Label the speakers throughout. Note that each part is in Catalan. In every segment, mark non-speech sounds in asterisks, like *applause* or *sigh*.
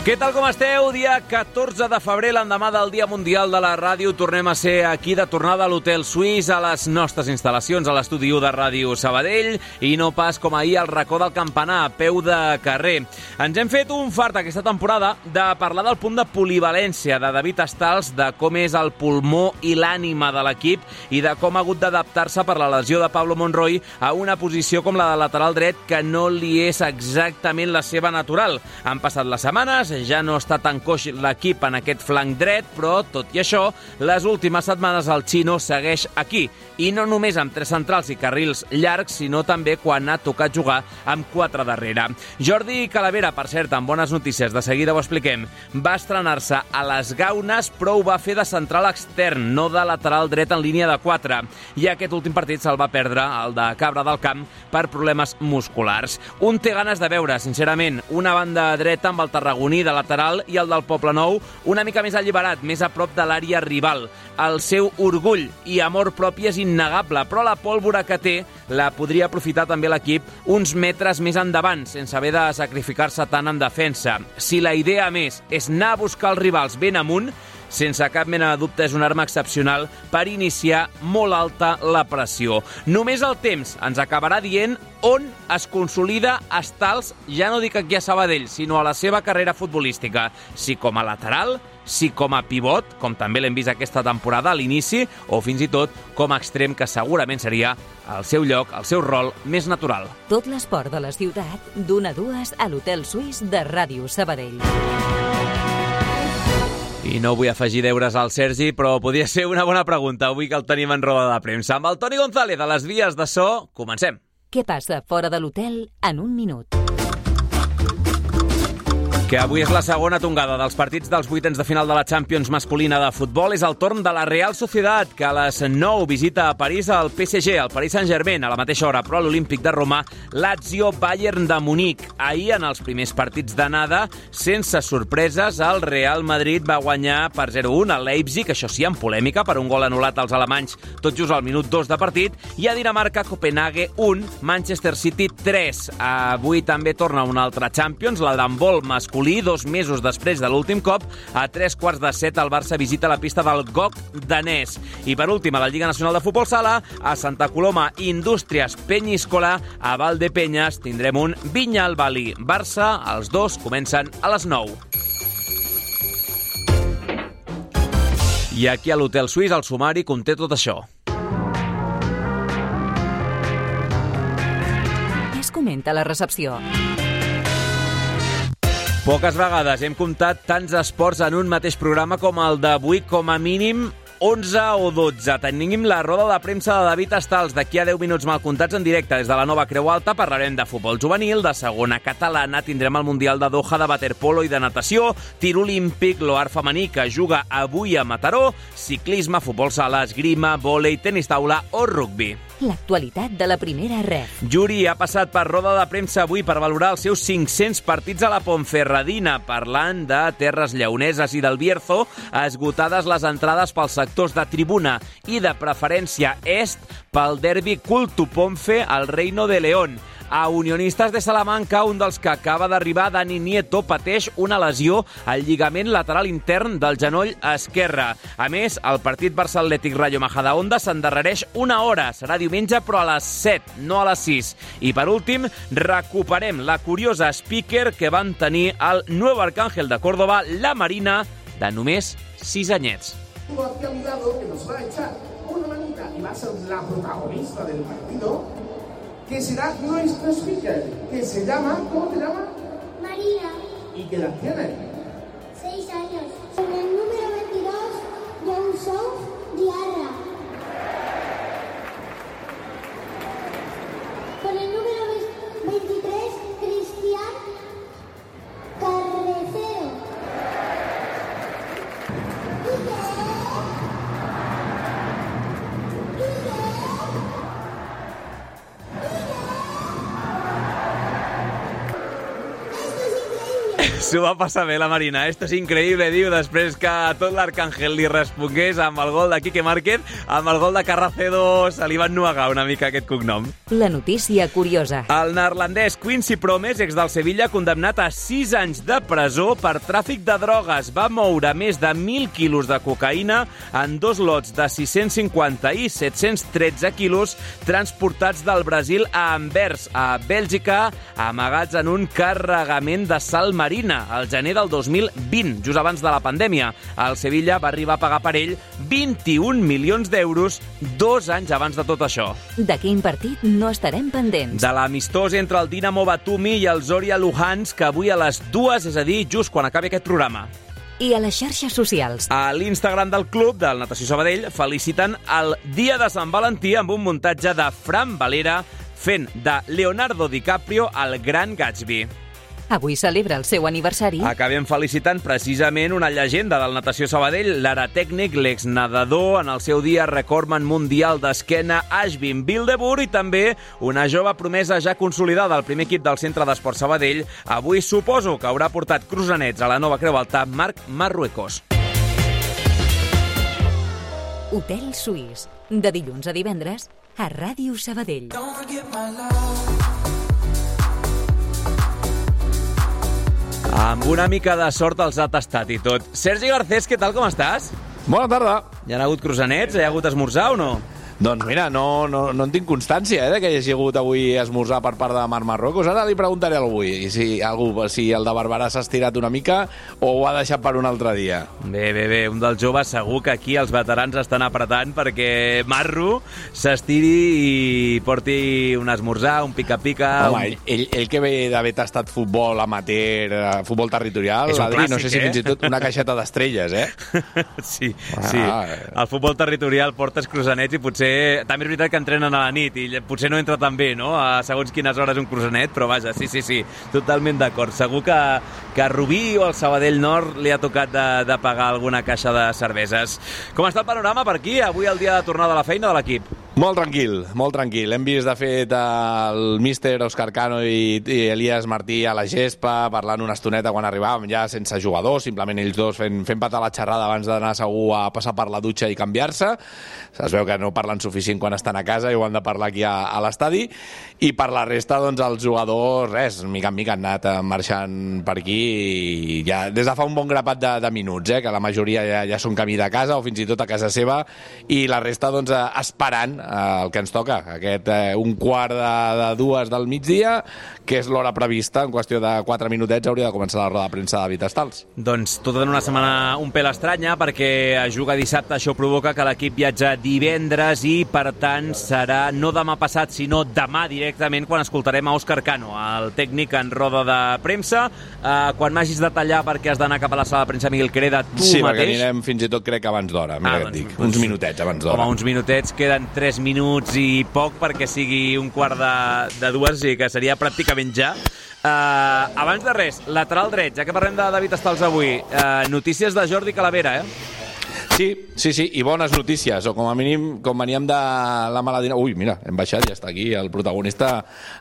Speaker 1: Què tal com esteu? Dia 14 de febrer, l'endemà del Dia Mundial de la Ràdio. Tornem a ser aquí de tornada a l'Hotel Suís, a les nostres instal·lacions, a l'estudi de Ràdio Sabadell, i no pas com ahir al racó del campanar, a peu de carrer. Ens hem fet un fart aquesta temporada de parlar del punt de polivalència de David Estals, de com és el pulmó i l'ànima de l'equip i de com ha hagut d'adaptar-se per la lesió de Pablo Monroy a una posició com la de lateral dret que no li és exactament la seva natural. Han passat les setmanes, ja no està tan coix l'equip en aquest flanc dret, però, tot i això, les últimes setmanes el xino segueix aquí, i no només amb tres centrals i carrils llargs, sinó també quan ha tocat jugar amb quatre darrere. Jordi Calavera, per cert, amb bones notícies, de seguida ho expliquem, va estrenar-se a les Gaunes, però ho va fer de central extern, no de lateral dret en línia de 4. I aquest últim partit se'l va perdre, el de Cabra del Camp, per problemes musculars. Un té ganes de veure, sincerament, una banda dreta amb el tarragoní de lateral i el del Poble Nou una mica més alliberat, més a prop de l'àrea rival. El seu orgull i amor propi és innegable, però la pólvora que té la podria aprofitar també l'equip uns metres més endavant, sense haver de sacrificar-se tant en defensa. Si la idea, a més, és anar a buscar els rivals ben amunt, sense cap mena de dubte és una arma excepcional per iniciar molt alta la pressió. Només el temps ens acabarà dient on es consolida Estals, ja no dic aquí a Sabadell, sinó a la seva carrera futbolística, si com a lateral, si com a pivot, com també l'hem vist aquesta temporada a l'inici, o fins i tot com a extrem, que segurament seria el seu lloc, el seu rol més natural.
Speaker 2: Tot l'esport de la ciutat, d'una a dues a l'Hotel Suís de Ràdio Sabadell.
Speaker 1: I no vull afegir deures al Sergi, però podria ser una bona pregunta avui que el tenim en roda de premsa. Amb el Toni González, a les vies de so, comencem.
Speaker 2: Què passa fora de l'hotel en un minut?
Speaker 1: Que avui és la segona tongada dels partits dels vuitens de final de la Champions masculina de futbol. És el torn de la Real Sociedad, que a les 9 visita a París al PSG, al Paris Saint-Germain, a la mateixa hora, però a l'Olímpic de Roma, Lazio Bayern de Munic. Ahir, en els primers partits d'anada, sense sorpreses, el Real Madrid va guanyar per 0-1 al Leipzig, això sí, amb polèmica, per un gol anul·lat als alemanys tot just al minut 2 de partit, i a Dinamarca, Copenhague 1, Manchester City 3. Avui també torna una altra Champions, la d'handbol masculina masculí, dos mesos després de l'últim cop, a tres quarts de set el Barça visita la pista del GOC danès. I per últim, a la Lliga Nacional de Futbol Sala, a Santa Coloma Indústries Penyíscola, a Valdepenyes tindrem un Vinya al Bali. Barça, els dos comencen a les 9. I aquí a l'Hotel Suís el sumari conté tot això.
Speaker 2: Es comenta a la recepció?
Speaker 1: Poques vegades hem comptat tants esports en un mateix programa com el d'avui, com a mínim 11 o 12. Tenim la roda de premsa de David Estals d'aquí a 10 minuts mal comptats en directe des de la nova Creu Alta. Parlarem de futbol juvenil, de segona catalana, tindrem el Mundial de Doha de waterpolo i de natació, tir olímpic, l'OAR femení que juga avui a Mataró, ciclisme, futbol sala, esgrima, vòlei, tenis taula o rugbi
Speaker 2: l'actualitat de la primera ref.
Speaker 1: Juri ha passat per roda de premsa avui per valorar els seus 500 partits a la Ponferradina, parlant de Terres Lleoneses i del Bierzo, esgotades les entrades pels sectors de tribuna i de preferència est pel derbi Culto Ponfe al Reino de León. A Unionistes de Salamanca, un dels que acaba d'arribar, Dani Nieto, pateix una lesió al lligament lateral intern del genoll esquerre. A més, el partit Barça Atlètic Rayo Majadahonda s'endarrereix una hora. Serà diumenge, però a les 7, no a les 6. I per últim, recuperem la curiosa speaker que van tenir el Nuevo Arcángel de Córdoba, la Marina, de només 6 anyets.
Speaker 3: Lado que nos va a echar una amiga y va a ser la protagonista del partido, que será nuestra speaker, que se llama, ¿cómo te llama?
Speaker 4: María.
Speaker 3: ¿Y qué edad tiene?
Speaker 4: Seis años. En el número 22, Johnson Diarra. Con el número 23, Cristian Carreceo.
Speaker 1: S'ho va passar bé la Marina. Esto és increïble, diu, després que tot l'Arcàngel li respongués amb el gol de Quique Márquez, amb el gol de Carracedo se li va ennuegar una mica aquest cognom.
Speaker 2: La notícia curiosa.
Speaker 1: El neerlandès Quincy Promes, ex del Sevilla, condemnat a 6 anys de presó per tràfic de drogues. Va moure més de 1.000 quilos de cocaïna en dos lots de 650 i 713 quilos transportats del Brasil a Anvers, a Bèlgica, amagats en un carregament de sal marina al gener del 2020, just abans de la pandèmia. El Sevilla va arribar a pagar per ell 21 milions d'euros dos anys abans de tot això.
Speaker 2: De quin partit no estarem pendents?
Speaker 1: De l'amistós entre el Dinamo Batumi i el Zoria Luhansk, que avui a les dues, és a dir, just quan acabi aquest programa.
Speaker 2: I a les xarxes socials.
Speaker 1: A l'Instagram del club del Natació Sabadell feliciten el Dia de Sant Valentí amb un muntatge de Fran Valera fent de Leonardo DiCaprio el Gran Gatsby.
Speaker 2: Avui celebra el seu aniversari.
Speaker 1: Acabem felicitant precisament una llegenda del Natació Sabadell, l'ara tècnic, l'exnedador, en el seu dia recordman mundial d'esquena Ashvin Bildebur i també una jove promesa ja consolidada al primer equip del Centre d'Esport Sabadell. Avui suposo que haurà portat crusanets a la nova Creu Alta Marc Marruecos.
Speaker 2: Hotel Suís. De dilluns a divendres a Ràdio Sabadell.
Speaker 1: Amb una mica de sort els ha tastat i tot. Sergi Garcés, què tal, com estàs?
Speaker 5: Bona tarda.
Speaker 1: Hi ha hagut crusanets? Hi ha hagut esmorzar o no?
Speaker 5: Doncs mira, no, no, no en tinc constància eh, de que hi hagi hagut avui esmorzar per part de Marc Marrocos. Ara li preguntaré a algú si, algú, si el de Barberà s'ha estirat una mica o ho ha deixat per un altre dia.
Speaker 1: Bé, bé, bé, un dels joves segur que aquí els veterans estan apretant perquè Marro s'estiri i porti un esmorzar, un pica-pica...
Speaker 5: Home,
Speaker 1: un...
Speaker 5: ell, ell, ell que ve d'haver tastat futbol amateur, eh, futbol territorial,
Speaker 1: És
Speaker 5: Adri, no
Speaker 1: clàssic,
Speaker 5: sé si
Speaker 1: eh?
Speaker 5: fins i tot una caixeta d'estrelles, eh? *laughs*
Speaker 1: sí,
Speaker 5: Ah,
Speaker 1: sí.
Speaker 5: eh.
Speaker 1: El futbol territorial portes crusanets i potser... També és veritat que entrenen a la nit i potser no entra tan bé, no?, a segons quines hores un crusanet, però vaja, sí, sí, sí, totalment d'acord. Segur que, que a Rubí o al Sabadell Nord li ha tocat de, de pagar alguna caixa de cerveses. Com està el panorama per aquí, avui el dia de tornada a la feina de l'equip?
Speaker 5: Molt tranquil, molt tranquil. Hem vist, de fet, el míster Òscar Cano i, i Elias Martí a la gespa parlant una estoneta quan arribàvem ja sense jugadors, simplement ells dos fent, fent patar la xerrada abans d'anar segur a passar per la dutxa i canviar-se. Es veu que no parlen suficient quan estan a casa i ho han de parlar aquí a, a l'estadi. I per la resta, doncs, els jugadors, res, mica en mica han anat eh, marxant per aquí i ja des de fa un bon grapat de, de minuts, eh, que la majoria ja, ja són camí de casa o fins i tot a casa seva i la resta, doncs, eh, esperant el que ens toca, aquest eh, un quart de, de dues del migdia, que és l'hora prevista, en qüestió de 4 minutets hauria de començar la roda de premsa de David Estals.
Speaker 1: Doncs tot en una setmana un pèl estranya perquè juga dissabte, això provoca que l'equip viatja divendres i per tant serà no demà passat sinó demà directament quan escoltarem a Òscar Cano, el tècnic en roda de premsa. Eh, quan m'hagis de tallar perquè has d'anar cap a la sala de premsa Miguel Creda, tu
Speaker 5: sí, perquè
Speaker 1: mateix...
Speaker 5: anirem fins i tot crec que abans d'hora, mira
Speaker 1: Ah, doncs-
Speaker 5: dic, uns minutets abans d'hora.
Speaker 1: Home, uns minutets, queden 3 minuts i poc perquè sigui un quart de, de dues, i que seria pràcticament ja. Uh, abans de res, lateral dret, ja que parlem de David Estals avui, uh, notícies de Jordi Calavera, eh?
Speaker 5: Sí, sí, sí, i bones notícies, o com a mínim, com veníem de la mala dinàmica... Ui, mira, hem baixat, ja està aquí el protagonista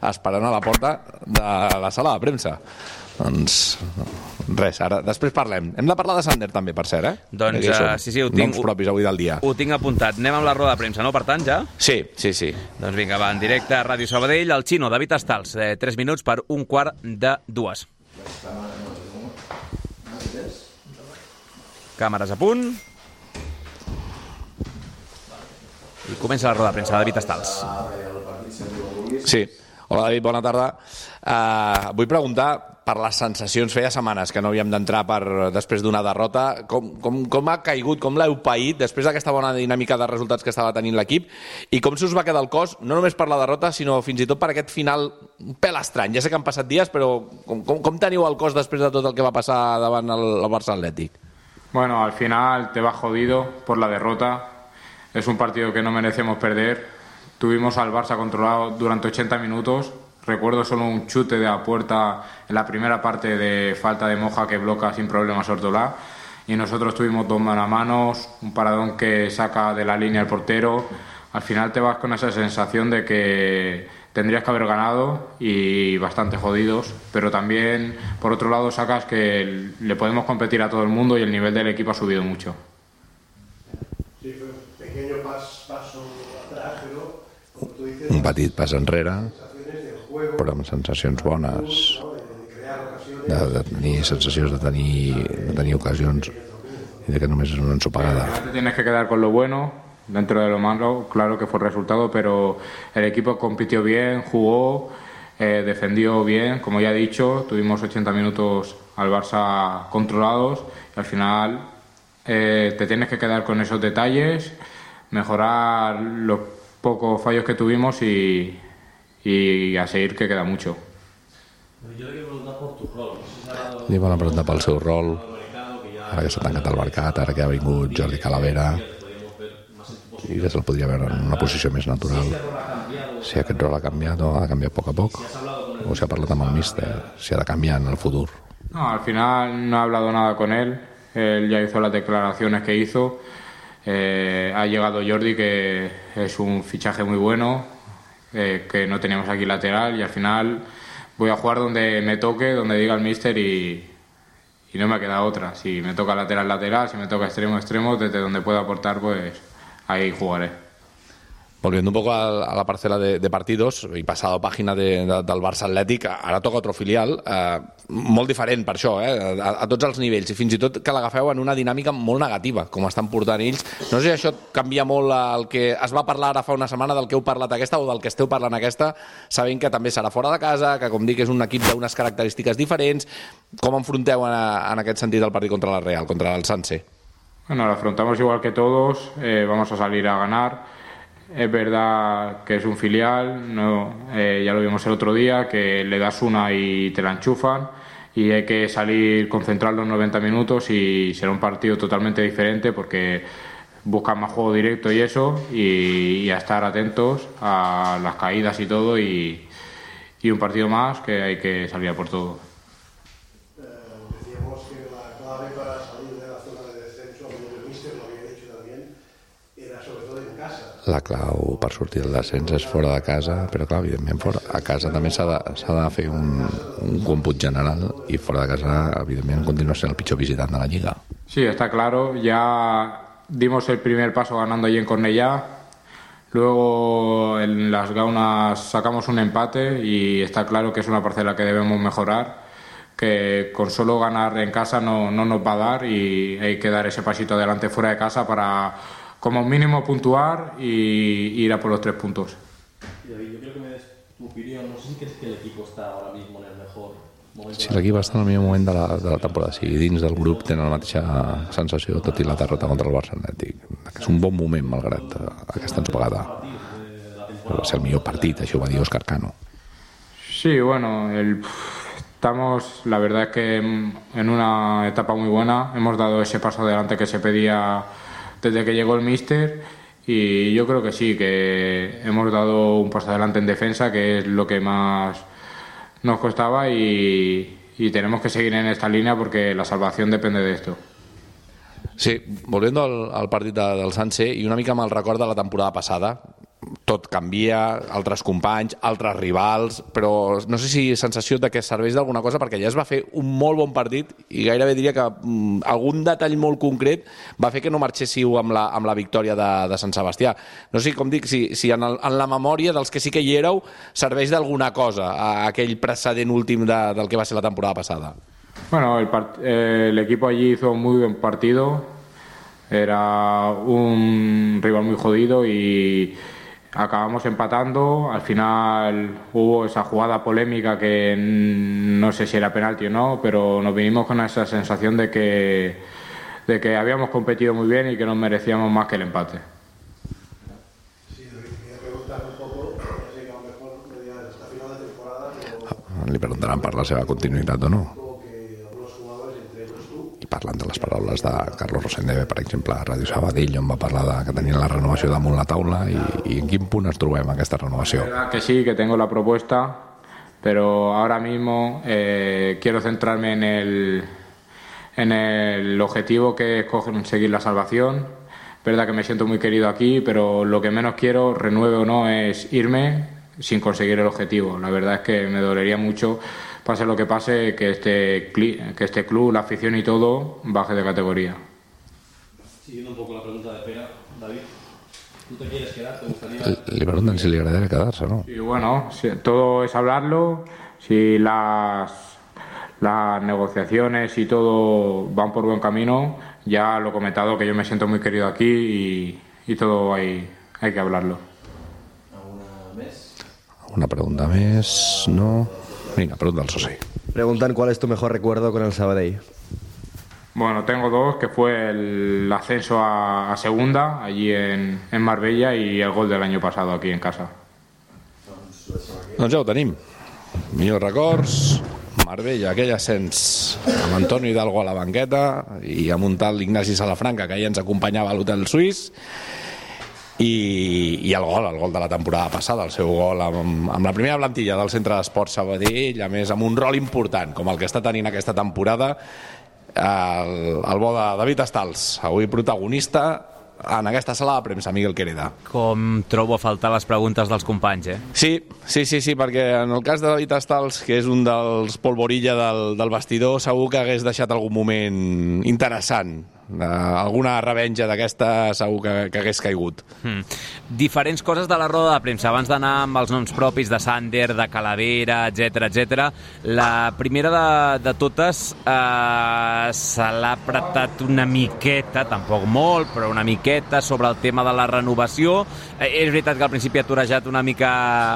Speaker 5: esperant a la porta de la sala de premsa. Doncs res, ara, després parlem. Hem de parlar de Sander també, per cert, eh?
Speaker 1: Doncs, eh, sí, sí, ho tinc-
Speaker 5: Noms propis avui del dia.
Speaker 1: Ho tinc apuntat. Anem amb la roda de premsa, no? Per tant, ja?
Speaker 5: Sí, sí, sí.
Speaker 1: Doncs vinga, va, en directe a Ràdio Sabadell, el xino, David Estals, eh, 3 minuts per un quart de dues. Càmeres a punt. I comença la roda de premsa David Estals.
Speaker 5: Sí. Hola, David, bona tarda. Uh, vull preguntar per les sensacions. Feia setmanes que no havíem d'entrar per després d'una derrota. Com, com, com ha caigut, com l'heu paït després d'aquesta bona dinàmica de resultats que estava tenint l'equip i com se us va quedar el cos, no només per la derrota, sinó fins i tot per aquest final pèl estrany. Ja sé que han passat dies, però com, com, com teniu el cos després de tot el que va passar davant el, el Barça Atlètic?
Speaker 6: Bueno, al final te va jodido por la derrota. Es un partido que no merecemos perder. Tuvimos al Barça controlado durante 80 minutos. Recuerdo solo un chute de la puerta en la primera parte de falta de moja que bloca sin problemas Ortolá. Y nosotros tuvimos dos mano a manos, un paradón que saca de la línea el portero. Al final te vas con esa sensación de que tendrías que haber ganado y bastante jodidos, pero también por otro lado sacas que le podemos competir a todo el mundo y el nivel del equipo ha subido mucho.
Speaker 7: Sí, fue un pequeño pas, paso atrás, pero como tú dices,
Speaker 8: un petit pas enrere, però amb sensacions bones,
Speaker 7: ¿no? de, de
Speaker 8: tenir sensacions de tenir, de tenir ocasions de que només és una ensopegada.
Speaker 6: Al final te tienes que quedar con lo bueno, dentro de lo malo, claro que fue el resultado, pero el equipo compitió bien, jugó, eh, defendió bien, como ya he dicho, tuvimos 80 minutos al Barça controlados y al final eh, te tienes que quedar con esos detalles, mejorar los pocos fallos que tuvimos y, y a seguir que queda mucho.
Speaker 8: Li van preguntar pel seu rol, ara que s'ha tancat el mercat, ara que ha vingut Jordi Calavera, i que se'l podria veure en una posició més natural. Si aquest rol ha canviat o ha canviat a poc a poc, o si ha parlat amb el míster, si ha de canviar en el futur.
Speaker 6: No, al final no he hablado nada con él. Él ya hizo las declaraciones que hizo. Eh, ha llegado Jordi, que es un fichaje muy bueno, eh, que no teníamos aquí lateral y al final voy a jugar donde me toque, donde diga el míster y, y no me ha quedado otra. Si me toca lateral, lateral, si me toca extremo, extremo, desde donde pueda aportar, pues ahí jugaré.
Speaker 5: Volviendo un poco a, a la parcela de, de partidos i passada pàgina de, de, del Barça Atlètic, ara toca otro filial, eh, molt diferent per això, eh, a, a tots els nivells, i fins i tot que l'agafeu en una dinàmica molt negativa, com estan portant ells. No sé si això canvia molt el que es va parlar ara fa una setmana del que heu parlat aquesta o del que esteu parlant aquesta, sabent que també serà fora de casa, que com dic és un equip d'unes característiques diferents. Com enfronteu en, en aquest sentit el partit contra la Real, contra el Sanse?
Speaker 6: Bueno, lo afrontamos igual que todos, eh, vamos a salir a ganar. Es verdad que es un filial, no, eh, ya lo vimos el otro día, que le das una y te la enchufan y hay que salir concentrado los 90 minutos y será un partido totalmente diferente porque buscan más juego directo y eso y, y a estar atentos a las caídas y todo y, y un partido más que hay que salir a por todo.
Speaker 7: Eh, decíamos que la clave para salir de la zona de descenso, a el míster lo había dicho también, era sobre todo en casa.
Speaker 8: La clau per sortir del descens és fora de casa, però clar, evidentment fora, a casa també s'ha de, de fer un, un còmput general i fora de casa, evidentment, continua sent el pitjor visitant de la Lliga.
Speaker 6: Sí, está claro. Ya dimos el primer paso ganando allí en Cornellá. Luego en las gaunas sacamos un empate y está claro que es una parcela que debemos mejorar, que con solo ganar en casa no, no nos va a dar y hay que dar ese pasito adelante fuera de casa para como mínimo puntuar y ir a por los tres puntos.
Speaker 9: David, yo quiero que me des tu opinión. No sé si crees que el equipo está ahora mismo en el mejor momento.
Speaker 8: Si l'equip està en el millor moment de la, de la temporada, si dins del grup tenen la mateixa sensació, tot i la derrota contra el Barça Atlètic, que és un bon moment malgrat eh, aquesta ensopegada. Va ser el millor partit, això ho va dir Òscar Cano.
Speaker 6: Sí, bueno, el- estamos, la verdad es que en una etapa muy buena. Hemos dado ese paso adelante que se pedía desde que llegó el míster y yo creo que sí, que hemos dado un paso adelante en defensa, que es lo que más nos costaba y, tenemos que seguir en esta línea porque la salvación depende de esto.
Speaker 5: Sí, volviendo al, al del Sanse i una mica amb el record de la temporada passada, tot canvia, altres companys, altres rivals, però no sé si sensació de que serveix d'alguna cosa perquè ja es va fer un molt bon partit i gairebé diria que mm, algun detall molt concret va fer que no marxéssiu amb la, amb la victòria de, de Sant Sebastià. No sé, com dic, si, si en, el, en la memòria dels que sí que hi éreu serveix d'alguna cosa a aquell precedent últim de, del que va ser la temporada passada.
Speaker 6: Bueno, el, eh, el equipo allí hizo un muy buen partido. Era un rival muy jodido y acabamos empatando. Al final hubo esa jugada polémica que no sé si era penalti o no, pero nos vinimos con esa sensación de que, de que habíamos competido muy bien y que nos merecíamos más que el empate.
Speaker 7: Sí, David, quería preguntar un poco, ya sé que a lo mejor media hasta final de temporada, pero
Speaker 8: Li preguntaran per la seva continuïtat o no.
Speaker 7: como que algunos jugadores, entre ellos tú,
Speaker 8: I parlant de les paraules de Carlos Rosendeve, per exemple, a Ràdio Sabadell, on va parlar de que tenien la renovació damunt la taula i, i en quin punt ens trobem aquesta renovació.
Speaker 6: que sí, que tengo la propuesta, pero ahora mismo eh, quiero centrarme en el, en el objetivo que es conseguir la salvación. Verdad que me siento muy querido aquí, pero lo que menos quiero, renueve o no, es irme. sin conseguir el objetivo. La verdad es que me dolería mucho, pase lo que pase, que este, cli- que este club, la afición y todo, baje de categoría.
Speaker 9: Siguiendo un poco la pregunta de Pera, David, ¿tú te quieres quedar? ¿Te gustaría...?
Speaker 8: Li pregunten si li agradaria quedar-se, no?
Speaker 6: Y bueno, si- todo es hablarlo. Si las, las negociaciones y todo van por buen camino, ya lo he comentado que yo me siento muy querido aquí y, y todo hay, hay que hablarlo.
Speaker 9: ¿Alguna més?
Speaker 8: Una pregunta més, no? Vinga, pregunta al soci.
Speaker 10: Preguntan cuál es tu mejor recuerdo con el Sabadell.
Speaker 6: Bueno, tengo dos, que fue el ascenso a, a segunda, allí en, en Marbella, y el gol del año pasado aquí en casa.
Speaker 5: Doncs ja ho tenim. Millors records, Marbella, aquell ascens amb Antonio Hidalgo a la banqueta i amb un tal Ignasi Salafranca que ja ens acompanyava a l'hotel suís i, i el gol, el gol de la temporada passada, el seu gol amb, amb la primera plantilla del Centre d'Esports Sabadell, a més amb un rol important com el que està tenint aquesta temporada el, el bo de David Estals, avui protagonista en aquesta sala de premsa, Miguel Quereda.
Speaker 1: Com trobo a faltar les preguntes dels companys, eh?
Speaker 5: Sí, sí, sí, sí, perquè en el cas de David Estals, que és un dels polvorilla del, del vestidor, segur que hagués deixat algun moment interessant. Uh, alguna revenja d'aquesta segur que, que hagués caigut.
Speaker 1: Hmm. Diferents coses de la roda de premsa. Abans d'anar amb els noms propis de Sander, de Calavera, etc etc. La primera de, de totes eh, se l'ha apretat una miqueta, tampoc molt, però una miqueta sobre el tema de la renovació. Eh, és veritat que al principi ha torejat una mica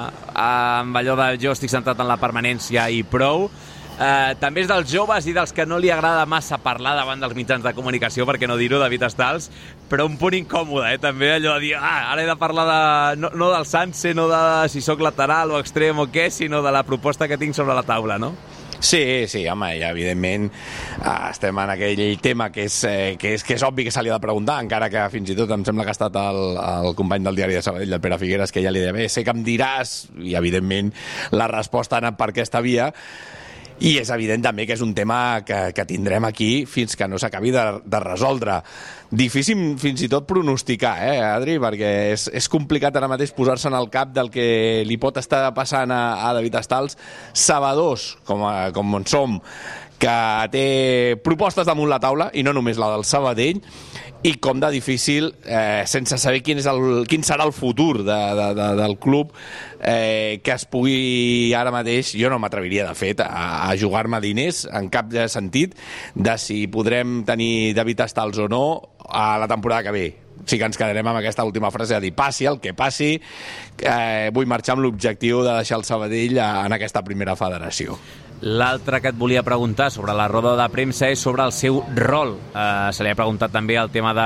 Speaker 1: eh, amb allò de jo estic centrat en la permanència i prou, Eh, també és dels joves i dels que no li agrada massa parlar davant dels mitjans de comunicació, perquè no dir-ho, David Estals, però un punt incòmode, eh? també allò de dir, ah, ara he de parlar de, no, no del Sanse, no de si sóc lateral o extrem o què, sinó de la proposta que tinc sobre la taula, no?
Speaker 5: Sí, sí, home, i evidentment eh, estem en aquell tema que és, eh, que, és, que és obvi que se li ha de preguntar, encara que fins i tot em sembla que ha estat el, el company del diari de Sabadell, el Pere Figueres, que ja li deia, bé, sé que em diràs, i evidentment la resposta ha anat per aquesta via, i és evident també que és un tema que, que tindrem aquí fins que no s'acabi de, de resoldre. Difícil fins i tot pronosticar, eh, Adri? Perquè és, és complicat ara mateix posar-se en el cap del que li pot estar passant a, a David Estals, sabadors, com, a, com en som, que té propostes damunt la taula, i no només la del Sabadell, i com de difícil, eh, sense saber quin, és el, quin serà el futur de, de, de, del club, eh, que es pugui ara mateix, jo no m'atreviria de fet a, a jugar-me diners en cap de sentit de si podrem tenir David Estals o no a la temporada que ve sí que ens quedarem amb aquesta última frase de dir passi el que passi, eh, vull marxar amb l'objectiu de deixar el Sabadell en aquesta primera federació.
Speaker 1: L'altre que et volia preguntar sobre la roda de premsa és sobre el seu rol. Eh, se li ha preguntat també el tema de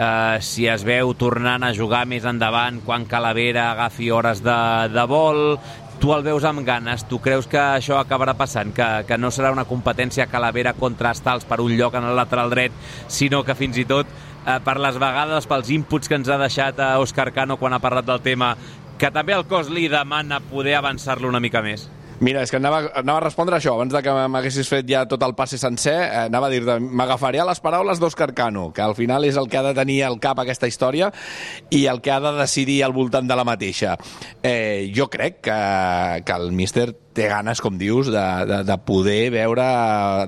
Speaker 1: eh, si es veu tornant a jugar més endavant quan Calavera agafi hores de, de vol, tu el veus amb ganes, tu creus que això acabarà passant, que, que no serà una competència Calavera contra Estals per un lloc en el lateral dret, sinó que fins i tot eh, per les vegades, pels inputs que ens ha deixat a Òscar Cano quan ha parlat del tema, que també el cos li demana poder avançar-lo una mica més?
Speaker 5: Mira, és que anava, anava a respondre això, abans de que m'haguessis fet ja tot el passe sencer, eh, anava a dir m'agafaré a les paraules d'Òscar Cano, que al final és el que ha de tenir al cap aquesta història i el que ha de decidir al voltant de la mateixa. Eh, jo crec que, que el míster té ganes, com dius, de, de, de poder veure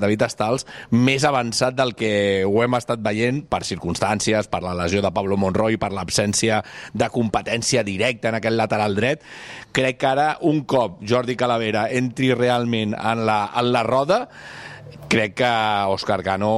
Speaker 5: David Estals més avançat del que ho hem estat veient per circumstàncies, per la lesió de Pablo Monroy, per l'absència de competència directa en aquest lateral dret. Crec que ara, un cop Jordi Calavera entri realment en la, en la roda, crec que Òscar Cano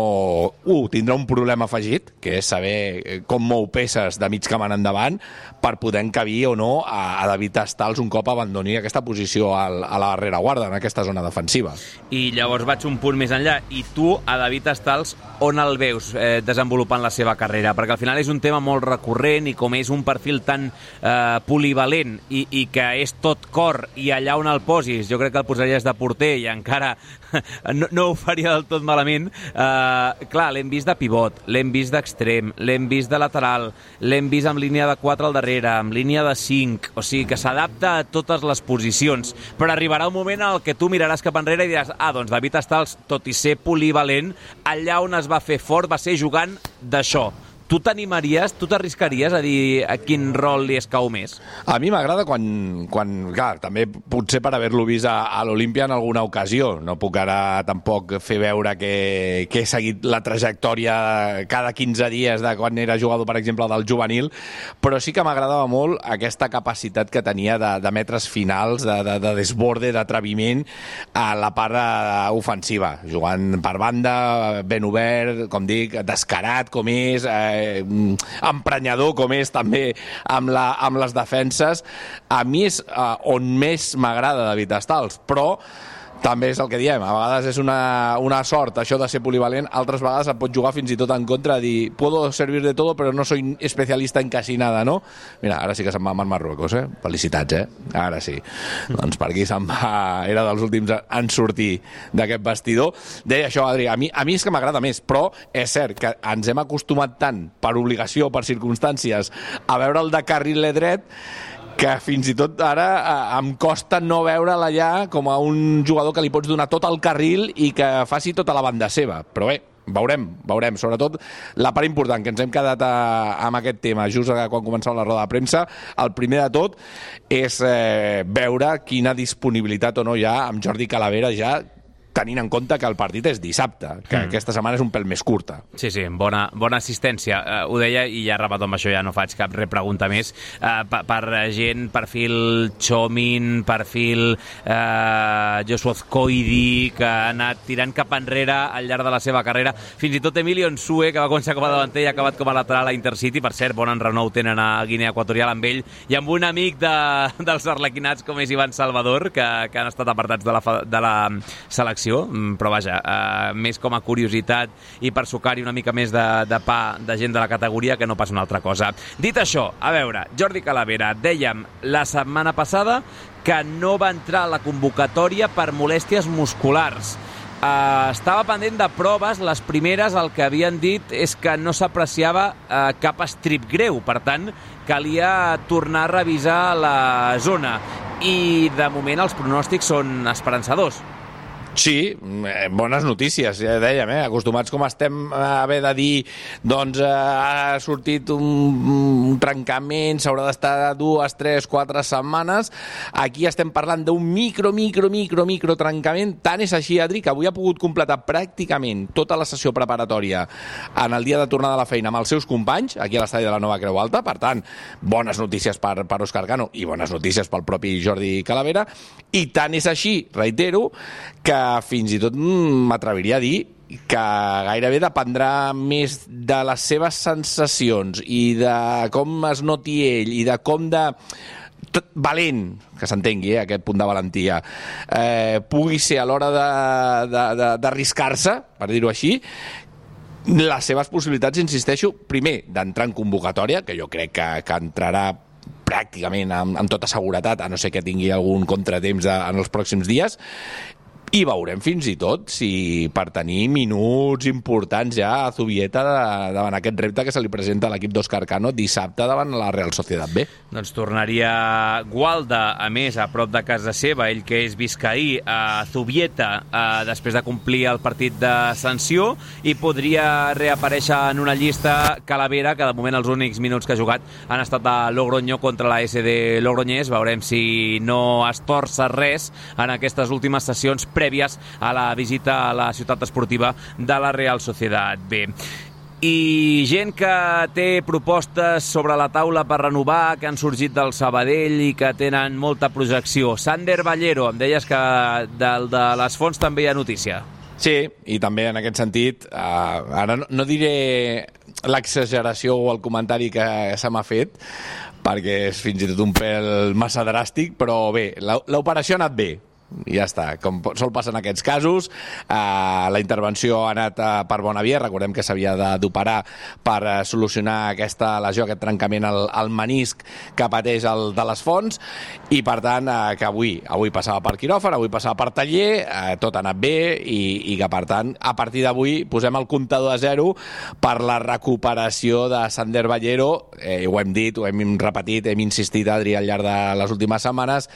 Speaker 5: uh, tindrà un problema afegit, que és saber com mou peces de mig camp en endavant per poder encabir o no a, a David Estals un cop abandoni aquesta posició al, a la rereguarda, en aquesta zona defensiva.
Speaker 1: I llavors vaig un punt més enllà. I tu, a David Estals, on el veus eh, desenvolupant la seva carrera? Perquè al final és un tema molt recurrent i com és un perfil tan eh, polivalent i, i que és tot cor i allà on el posis, jo crec que el posaries de porter i encara *laughs* no, no ho faria del tot malament. Eh, clar, l'hem vist de pivot, l'hem vist d'extrem, l'hem vist de lateral, l'hem vist amb línia de 4 al darrere, amb línia de 5, o sigui que s'adapta a totes les posicions, però arribarà un moment en el que tu miraràs cap enrere i diràs, ah, doncs David Estals, tot i ser polivalent, allà on es va fer fort va ser jugant d'això, tu t'animaries, tu t'arriscaries a dir a quin rol li escau més?
Speaker 5: A mi m'agrada quan, quan, clar, també potser per haver-lo vist a, a l'Olímpia en alguna ocasió. No puc ara tampoc fer veure que, que he seguit la trajectòria cada 15 dies de quan era jugador, per exemple, del juvenil, però sí que m'agradava molt aquesta capacitat que tenia de, de metres finals, de, de, de desborde, d'atreviment a la part ofensiva, jugant per banda, ben obert, com dic, descarat com és, eh, emprenyador com és també amb, la, amb les defenses, a mi és uh, on més m'agrada David Estals, però també és el que diem, a vegades és una, una sort això de ser polivalent, altres vegades et pot jugar fins i tot en contra, dir, puedo servir de todo però no soy especialista en casi nada, no? Mira, ara sí que se'n va el Marruecos, eh? Felicitats, eh? Ara sí. *laughs* doncs per aquí se'n va, era dels últims en sortir d'aquest vestidor. Deia això, Adri, a mi, a mi és que m'agrada més, però és cert que ens hem acostumat tant per obligació, per circumstàncies, a veure el de carril dret que fins i tot ara eh, em costa no veure'l allà com a un jugador que li pots donar tot el carril i que faci tota la banda seva. Però bé, veurem, veurem. Sobretot la part important, que ens hem quedat a, amb aquest tema just quan començava la roda de premsa, el primer de tot és eh, veure quina disponibilitat o no hi ha amb Jordi Calavera ja tenint en compte que el partit és dissabte, que mm. aquesta setmana és un pèl més curta.
Speaker 1: Sí, sí, bona, bona assistència. Uh, ho deia i ja repeto amb això, ja no faig cap repregunta més. Uh, per, per gent, perfil Chomin, perfil uh, Joshua Coidi, que ha anat tirant cap enrere al llarg de la seva carrera. Fins i tot Emilio Nsue, que va començar com a davanter i ha acabat com a lateral a Intercity. Per cert, bon enrenou tenen a Guinea Equatorial amb ell i amb un amic de, dels arlequinats com és Ivan Salvador, que, que han estat apartats de la, de la selecció selecció, mm, però vaja, eh, més com a curiositat i per sucar-hi una mica més de, de pa de gent de la categoria que no passa una altra cosa. Dit això, a veure, Jordi Calavera, dèiem la setmana passada que no va entrar a la convocatòria per molèsties musculars. Uh, estava pendent de proves, les primeres el que havien dit és que no s'apreciava uh, cap estrip greu, per tant calia tornar a revisar la zona i de moment els pronòstics són esperançadors.
Speaker 5: Sí, eh, bones notícies, ja dèiem, eh? acostumats com estem a haver de dir doncs eh, ha sortit un, un trencament, s'haurà d'estar dues, tres, quatre setmanes, aquí estem parlant d'un micro, micro, micro, micro trencament, tant és així, Adri, que avui ha pogut completar pràcticament tota la sessió preparatòria en el dia de tornada a la feina amb els seus companys, aquí a l'estadi de la Nova Creu Alta, per tant, bones notícies per, per Òscar Cano i bones notícies pel propi Jordi Calavera, i tant és així, reitero, que fins i tot mm, m'atreviria a dir que gairebé dependrà més de les seves sensacions i de com es noti ell i de com de valent, que s'entengui, eh, aquest punt de valentia, eh, pugui ser a l'hora d'arriscar-se, per dir-ho així, les seves possibilitats, insisteixo, primer, d'entrar en convocatòria, que jo crec que, que entrarà pràcticament amb, amb tota seguretat, a no ser que tingui algun contratemps de, en els pròxims dies, i veurem fins i tot si per tenir minuts importants ja a Zubieta davant aquest repte que se li presenta a l'equip d'Òscar Cano dissabte davant la Real Societat B.
Speaker 1: Doncs tornaria Gualda, a més, a prop de casa seva, ell que és viscaí, a Zubieta, a, després de complir el partit de sanció, i podria reaparèixer en una llista Calavera, que de moment els únics minuts que ha jugat han estat a Logroño contra la SD Logroñés. Veurem si no es torça res en aquestes últimes sessions prèvies a la visita a la ciutat esportiva de la Real Societat B i gent que té propostes sobre la taula per renovar, que han sorgit del Sabadell i que tenen molta projecció. Sander Ballero, em deies que del de les fonts també hi ha notícia.
Speaker 5: Sí, i també en aquest sentit, uh, ara no, no diré l'exageració o el comentari que se m'ha fet, perquè és fins i tot un pèl massa dràstic, però bé, l'operació ha anat bé, ja està, com sol passar en aquests casos. Eh, la intervenció ha anat eh, per bona via, recordem que s'havia d'operar per eh, solucionar aquesta lesió, aquest trencament al, al menisc que pateix el de les fonts. I per tant eh, que avui avui passava per quiròfan, avui passava per taller eh, tot ha anat bé i, i que per tant a partir d'avui posem el comptador a zero per la recuperació de Sander Ballero eh, ho hem dit, ho hem repetit, hem insistit, Adri, al llarg de les últimes setmanes,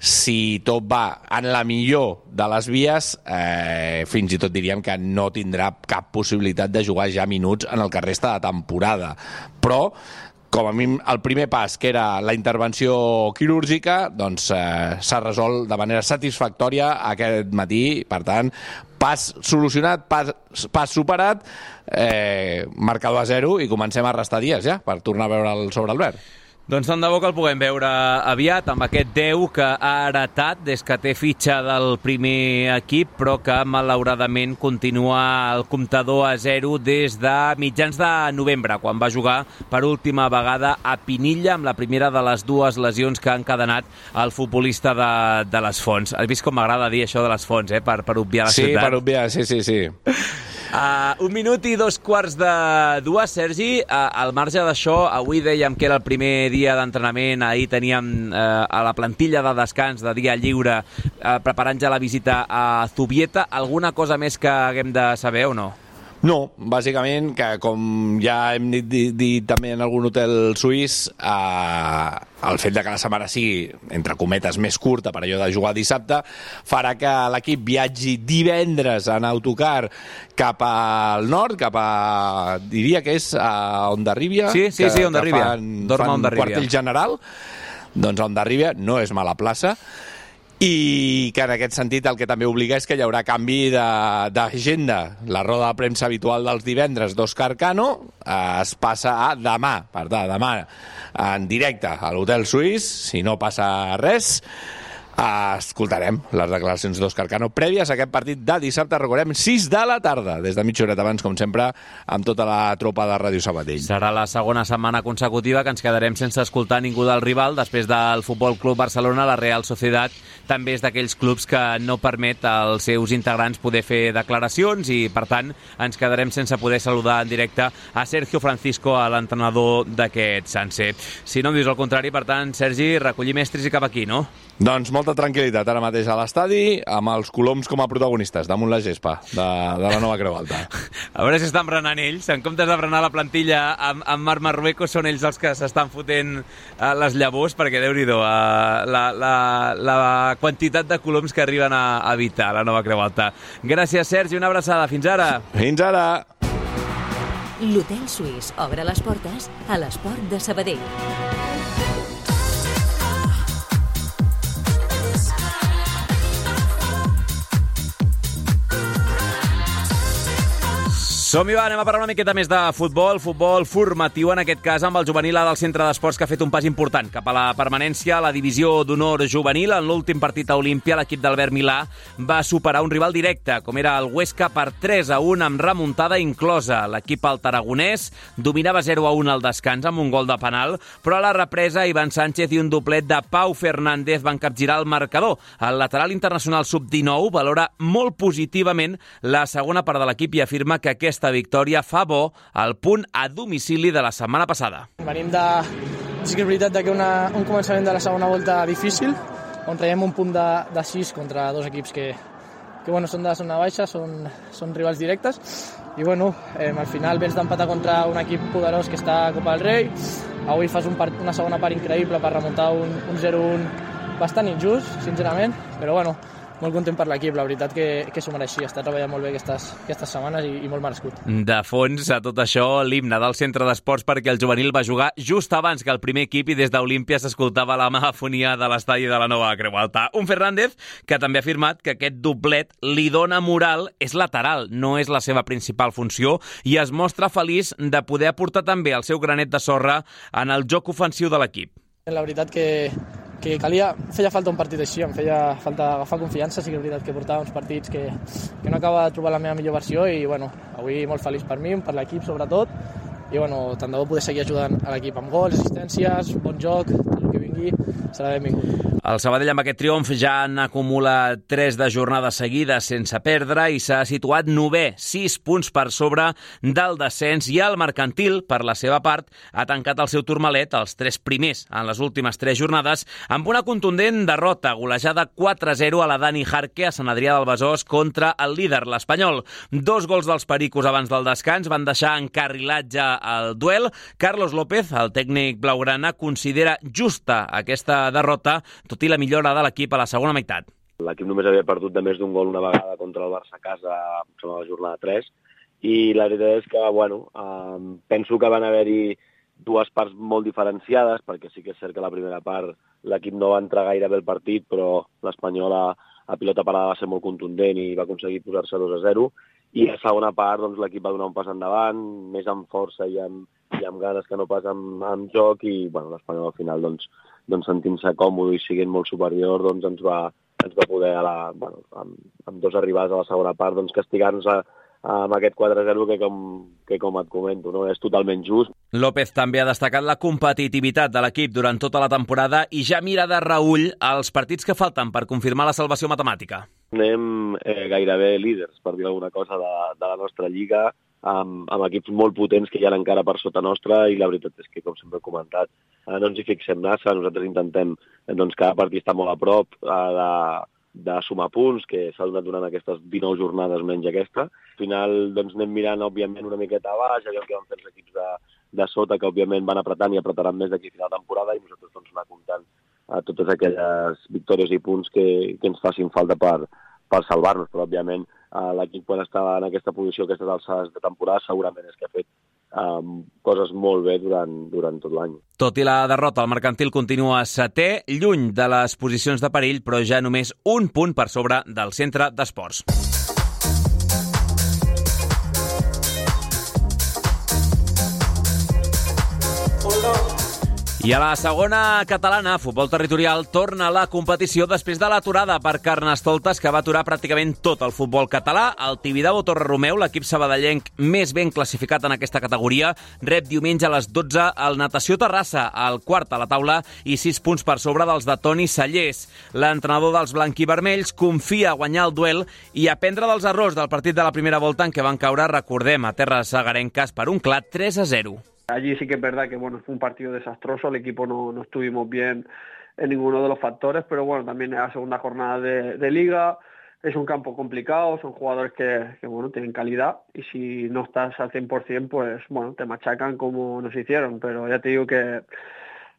Speaker 5: si tot va en la millor de les vies, eh, fins i tot diríem que no tindrà cap possibilitat de jugar ja minuts en el que resta de temporada. Però com a mínim el primer pas, que era la intervenció quirúrgica, doncs eh, s'ha resolt de manera satisfactòria aquest matí. Per tant, pas solucionat, pas, pas superat, eh, marcador a zero i comencem a restar dies ja per tornar a veure el sobre Albert.
Speaker 1: Doncs tant de bo que el puguem veure aviat amb aquest 10 que ha heretat des que té fitxa del primer equip, però que malauradament continua el comptador a 0 des de mitjans de novembre, quan va jugar per última vegada a Pinilla amb la primera de les dues lesions que han cadenat el futbolista de, de les Fonts. Has vist com m'agrada dir això de les Fonts, eh? per, per obviar la
Speaker 5: sí,
Speaker 1: ciutat?
Speaker 5: Sí, per obviar, sí, sí, sí. *laughs*
Speaker 1: Uh, un minut i dos quarts de dues, Sergi. Uh, al marge d'això, avui dèiem que era el primer dia d'entrenament, ahir teníem uh, a la plantilla de descans de dia lliure uh, preparant ja la visita a Zubieta. Alguna cosa més que haguem de saber o no?
Speaker 5: No, bàsicament, que com ja hem dit, dit, dit també en algun hotel suís, eh, el fet de que la setmana sigui, entre cometes, més curta per allò de jugar dissabte, farà que l'equip viatgi divendres en autocar cap al nord, cap a... diria que és a Ondarribia.
Speaker 1: Sí, sí,
Speaker 5: que,
Speaker 1: sí, Ondarribia.
Speaker 5: Fan,
Speaker 1: Dorm a
Speaker 5: fan
Speaker 1: Ondarribia.
Speaker 5: quartell general. Doncs Ondarribia no és mala plaça i que en aquest sentit el que també obliga és que hi haurà canvi d'agenda. La roda de premsa habitual dels divendres d'Òscar Cano eh, es passa a demà, per tant, demà en directe a l'Hotel Suís, si no passa res, escoltarem les declaracions d'Òscar Cano prèvies a aquest partit de dissabte, recordem, 6 de la tarda, des de mitja horeta abans, com sempre, amb tota la tropa de Ràdio Sabadell.
Speaker 1: Serà la segona setmana consecutiva que ens quedarem sense escoltar ningú del rival. Després del Futbol Club Barcelona, la Real Societat també és d'aquells clubs que no permet als seus integrants poder fer declaracions i, per tant, ens quedarem sense poder saludar en directe a Sergio Francisco, l'entrenador d'aquest Sanse. Si no em dius el contrari, per tant, Sergi, recollir mestres i cap aquí, no?
Speaker 5: Doncs molta tranquil·litat ara mateix a l'estadi, amb els coloms com a protagonistes, damunt la gespa de, de la nova Creu Alta. *laughs*
Speaker 1: A veure si estan berenant ells. En comptes de berenar la plantilla amb, amb Marc Marruecos, són ells els que s'estan fotent uh, les llavors, perquè déu nhi uh, la, la, la quantitat de coloms que arriben a, a evitar la nova Creu Alta. Gràcies, Sergi, una abraçada. Fins ara.
Speaker 5: Fins ara.
Speaker 2: L'Hotel Suís obre les portes a l'esport de Sabadell.
Speaker 1: Som-hi, va, anem a parlar una miqueta més de futbol, futbol formatiu, en aquest cas amb el juvenil A del Centre d'Esports, que ha fet un pas important cap a la permanència a la divisió d'honor juvenil. En l'últim partit a Olímpia, l'equip d'Albert Milà va superar un rival directe, com era el Huesca, per 3 a 1 amb remuntada inclosa. L'equip al Tarragonès dominava 0 a 1 al descans amb un gol de penal, però a la represa Ivan Sánchez i un doblet de Pau Fernández van capgirar el marcador. El lateral internacional sub-19 valora molt positivament la segona part de l'equip i afirma que aquesta victòria fa bo al punt a domicili de la setmana passada.
Speaker 11: Venim de... Sí que és veritat que una, un començament de la segona volta difícil, on traiem un punt de, de 6 contra dos equips que, que bueno, són de zona baixa, són, són rivals directes, i bueno, eh, al final vens d'empatar contra un equip poderós que està a Copa del Rei, avui fas un part, una segona part increïble per remuntar un, un 0-1 bastant injust, sincerament, però bueno, molt content per l'equip, la veritat que, que s'ho mereixia, està treballant molt bé aquestes, aquestes setmanes i, i molt merescut.
Speaker 1: De fons a tot això, l'himne del centre d'esports perquè el juvenil va jugar just abans que el primer equip i des d'Olímpia s'escoltava la megafonia de l'estadi de la nova Creu Alta. Un Fernández que també ha afirmat que aquest doblet li dona moral, és lateral, no és la seva principal funció i es mostra feliç de poder aportar també el seu granet de sorra en el joc ofensiu de l'equip.
Speaker 11: La veritat que, que calia, feia falta un partit així, em feia falta agafar confiança, sí que és veritat que portava uns partits que, que no acaba de trobar la meva millor versió i bueno, avui molt feliç per mi, per l'equip sobretot, i bueno, tant de bo poder seguir ajudant a l'equip amb gols, assistències, bon joc, tot el que vingui serà benvingut.
Speaker 1: El Sabadell amb aquest triomf ja n'acumula 3 de jornades seguides sense perdre i s'ha situat novè, 6 punts per sobre del descens i el Mercantil, per la seva part, ha tancat el seu turmalet, els tres primers en les últimes 3 jornades, amb una contundent derrota, golejada 4-0 a la Dani Jarque a Sant Adrià del Besòs contra el líder, l'Espanyol. Dos gols dels Pericos abans del descans van deixar encarrilat ja el duel. Carlos López, el tècnic blaugrana, considera justa aquesta derrota, tot i la millora de l'equip a la segona meitat.
Speaker 12: L'equip només havia perdut de més d'un gol una vegada contra el Barça a casa, a la jornada 3, i la veritat és que, bueno, penso que van haver-hi dues parts molt diferenciades, perquè sí que és cert que la primera part l'equip no va entrar gaire bé el partit, però l'Espanyol a, a pilota parada va ser molt contundent i va aconseguir posar-se 2 a 0. I a segona part doncs, l'equip va donar un pas endavant, més amb força i amb, i amb ganes que no pas amb, amb joc, i bueno, l'Espanyol al final, doncs, doncs sentint-se còmode i siguent molt superior, doncs ens va, ens va poder, a la, bueno, amb, amb dos arribades a la segona part, doncs castigar-nos amb aquest 4-0 que com, que com et comento, no? és totalment just.
Speaker 1: López també ha destacat la competitivitat de l'equip durant tota la temporada i ja mira de reull els partits que falten per confirmar la salvació matemàtica.
Speaker 12: Anem eh, gairebé líders, per dir alguna cosa, de, de la nostra lliga, amb, amb equips molt potents que hi ha encara per sota nostra i la veritat és que, com sempre he comentat, eh, no ens hi fixem massa, nosaltres intentem doncs, cada partit està molt a prop eh, de, de sumar punts, que s'ha donat durant aquestes 19 jornades menys aquesta. Al final doncs, anem mirant, òbviament, una miqueta a baix, allò que van fer els equips de, de sota, que òbviament van apretant i apretaran més d'aquí a final de temporada, i nosaltres doncs, anar comptant a totes aquelles victòries i punts que, que ens facin falta per, per salvar-nos, però òbviament eh, l'equip quan està en aquesta posició, aquestes alçades de temporada, segurament és que ha fet um, coses molt bé durant, durant tot l'any.
Speaker 1: Tot i la derrota, el mercantil continua setè, lluny de les posicions de perill, però ja només un punt per sobre del centre d'esports. I a la segona catalana, futbol territorial, torna a la competició després de l'aturada per Carnestoltes, que va aturar pràcticament tot el futbol català. El Tibidabo Torre Romeu, l'equip sabadellenc més ben classificat en aquesta categoria, rep diumenge a les 12 el Natació Terrassa, el quart a la taula i 6 punts per sobre dels de Toni Sallés. L'entrenador dels blanquivermells confia a guanyar el duel i aprendre dels errors del partit de la primera volta en què van caure, recordem, a terres sagarenques per un clar 3 a 0.
Speaker 13: Allí sí que es verdad que bueno, fue un partido desastroso, el equipo no, no estuvimos bien en ninguno de los factores, pero bueno, también es la segunda jornada de, liga, es un campo complicado, son jugadores que, que, bueno, tienen calidad y si no estás al 100%, pues bueno, te machacan como nos hicieron, pero ya te digo que,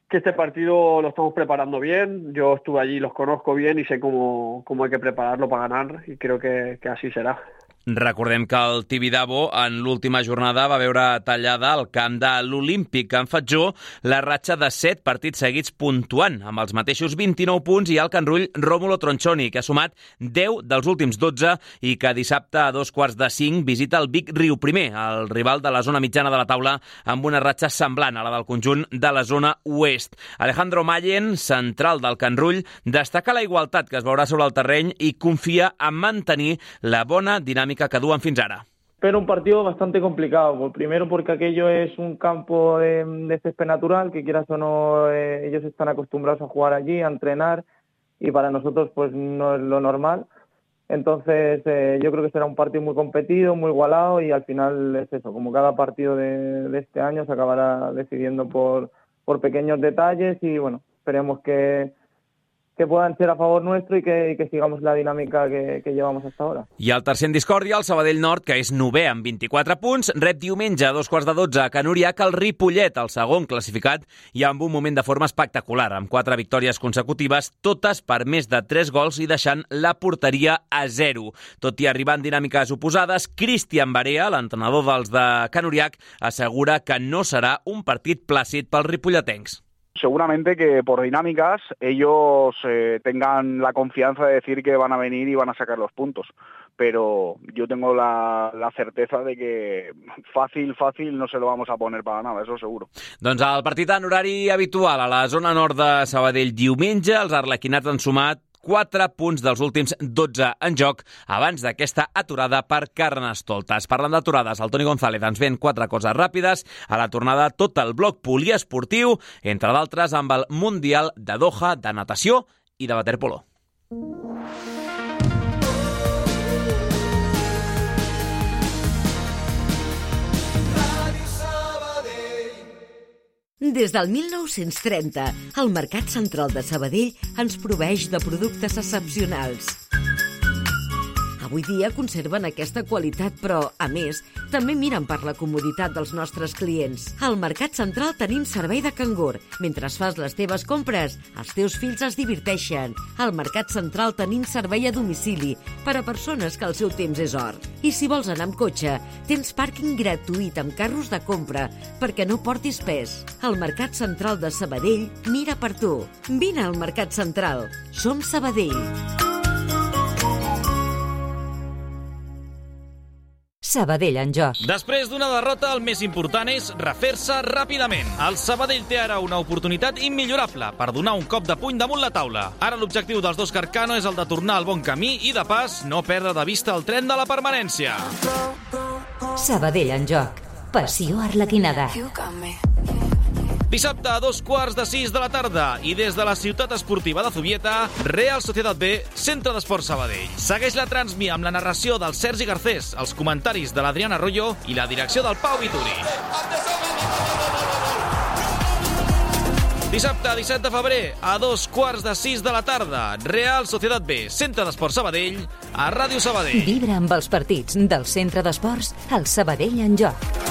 Speaker 13: que este partido lo estamos preparando bien, yo estuve allí, los conozco bien y sé cómo, cómo hay que prepararlo para ganar y creo que, que así será.
Speaker 1: Recordem que el Tibidabo en l'última jornada va veure tallada al camp de l'Olímpic en Fatjó la ratxa de 7 partits seguits puntuant, amb els mateixos 29 punts i el Canrull Rómulo Tronchoni, que ha sumat 10 dels últims 12 i que dissabte a dos quarts de 5 visita el Vic Riu Primer, el rival de la zona mitjana de la taula, amb una ratxa semblant a la del conjunt de la zona oest. Alejandro Mayen, central del Canrull, destaca la igualtat que es veurà sobre el terreny i confia en mantenir la bona dinàmica dinámica que ara.
Speaker 14: Pero un partido bastante complicado. Primero porque aquello es un campo de, de césped natural, que quieras o no, eh, ellos están acostumbrados a jugar allí, a entrenar, y para nosotros pues no es lo normal. Entonces eh, yo creo que será un partido muy competido, muy igualado y al final es eso, como cada partido de, de este año se acabará decidiendo por, por pequeños detalles y bueno, esperemos que, que puedan ser a favor nuestro i que, i que sigamos la dinàmica que, que llevamos hasta ahora.
Speaker 1: I al tercer en discòrdia, el Sabadell Nord, que és novè amb 24 punts, rep diumenge a dos quarts de 12 a Canuriac el Ripollet, el segon classificat, i amb un moment de forma espectacular, amb quatre victòries consecutives, totes per més de 3 gols i deixant la porteria a 0. Tot i arribar en dinàmiques oposades, Cristian Barea, l'entrenador dels de Canuriac, assegura que no serà un partit plàcid pels ripolletens.
Speaker 15: Seguramente que por dinámicas ellos eh, tengan la confianza de decir que van a venir y van a sacar los puntos. Pero yo tengo la, la certeza de que fàcil, fàcil no se lo vamos a poner para nada, eso seguro.
Speaker 1: Doncs el partit en horari habitual a la zona nord de Sabadell diumenge, els arlequinats han sumat 4 punts dels últims 12 en joc abans d'aquesta aturada per Carnestoltes. Parlant d'aturades, el Toni González ens ven quatre coses ràpides. A la tornada, tot el bloc poliesportiu, entre d'altres amb el Mundial de Doha de natació i de waterpolo.
Speaker 16: Des del 1930, el Mercat Central de Sabadell ens proveix de productes excepcionals. Avui dia conserven aquesta qualitat, però, a més, també miren per la comoditat dels nostres clients. Al Mercat Central tenim servei de cangur. Mentre fas les teves compres, els teus fills es diverteixen. Al Mercat Central tenim servei a domicili per a persones que el seu temps és or. I si vols anar amb cotxe, tens pàrquing gratuït amb carros de compra perquè no portis pes. El Mercat Central de Sabadell mira per tu. Vine al Mercat Central. Som Sabadell.
Speaker 2: Sabadell en joc.
Speaker 17: Després d'una derrota, el més important és refer-se ràpidament. El Sabadell té ara una oportunitat immillorable per donar un cop de puny damunt la taula. Ara l'objectiu dels dos Carcano és el de tornar al bon camí i, de pas, no perdre de vista el tren de la permanència.
Speaker 2: Sabadell en joc. Passió arlequinada.
Speaker 17: Dissabte a dos quarts de sis de la tarda i des de la ciutat esportiva de Zubieta, Real Societat B, Centre d'Esport Sabadell. Segueix la transmi amb la narració del Sergi Garcés, els comentaris de l'Adriana Arroyo i la direcció del Pau Vituri. Dissabte, 17 de febrer, a dos quarts de sis de la tarda, Real Societat B, Centre d'Esport Sabadell, a Ràdio Sabadell.
Speaker 2: Vibra amb els partits del Centre d'Esports al Sabadell en joc.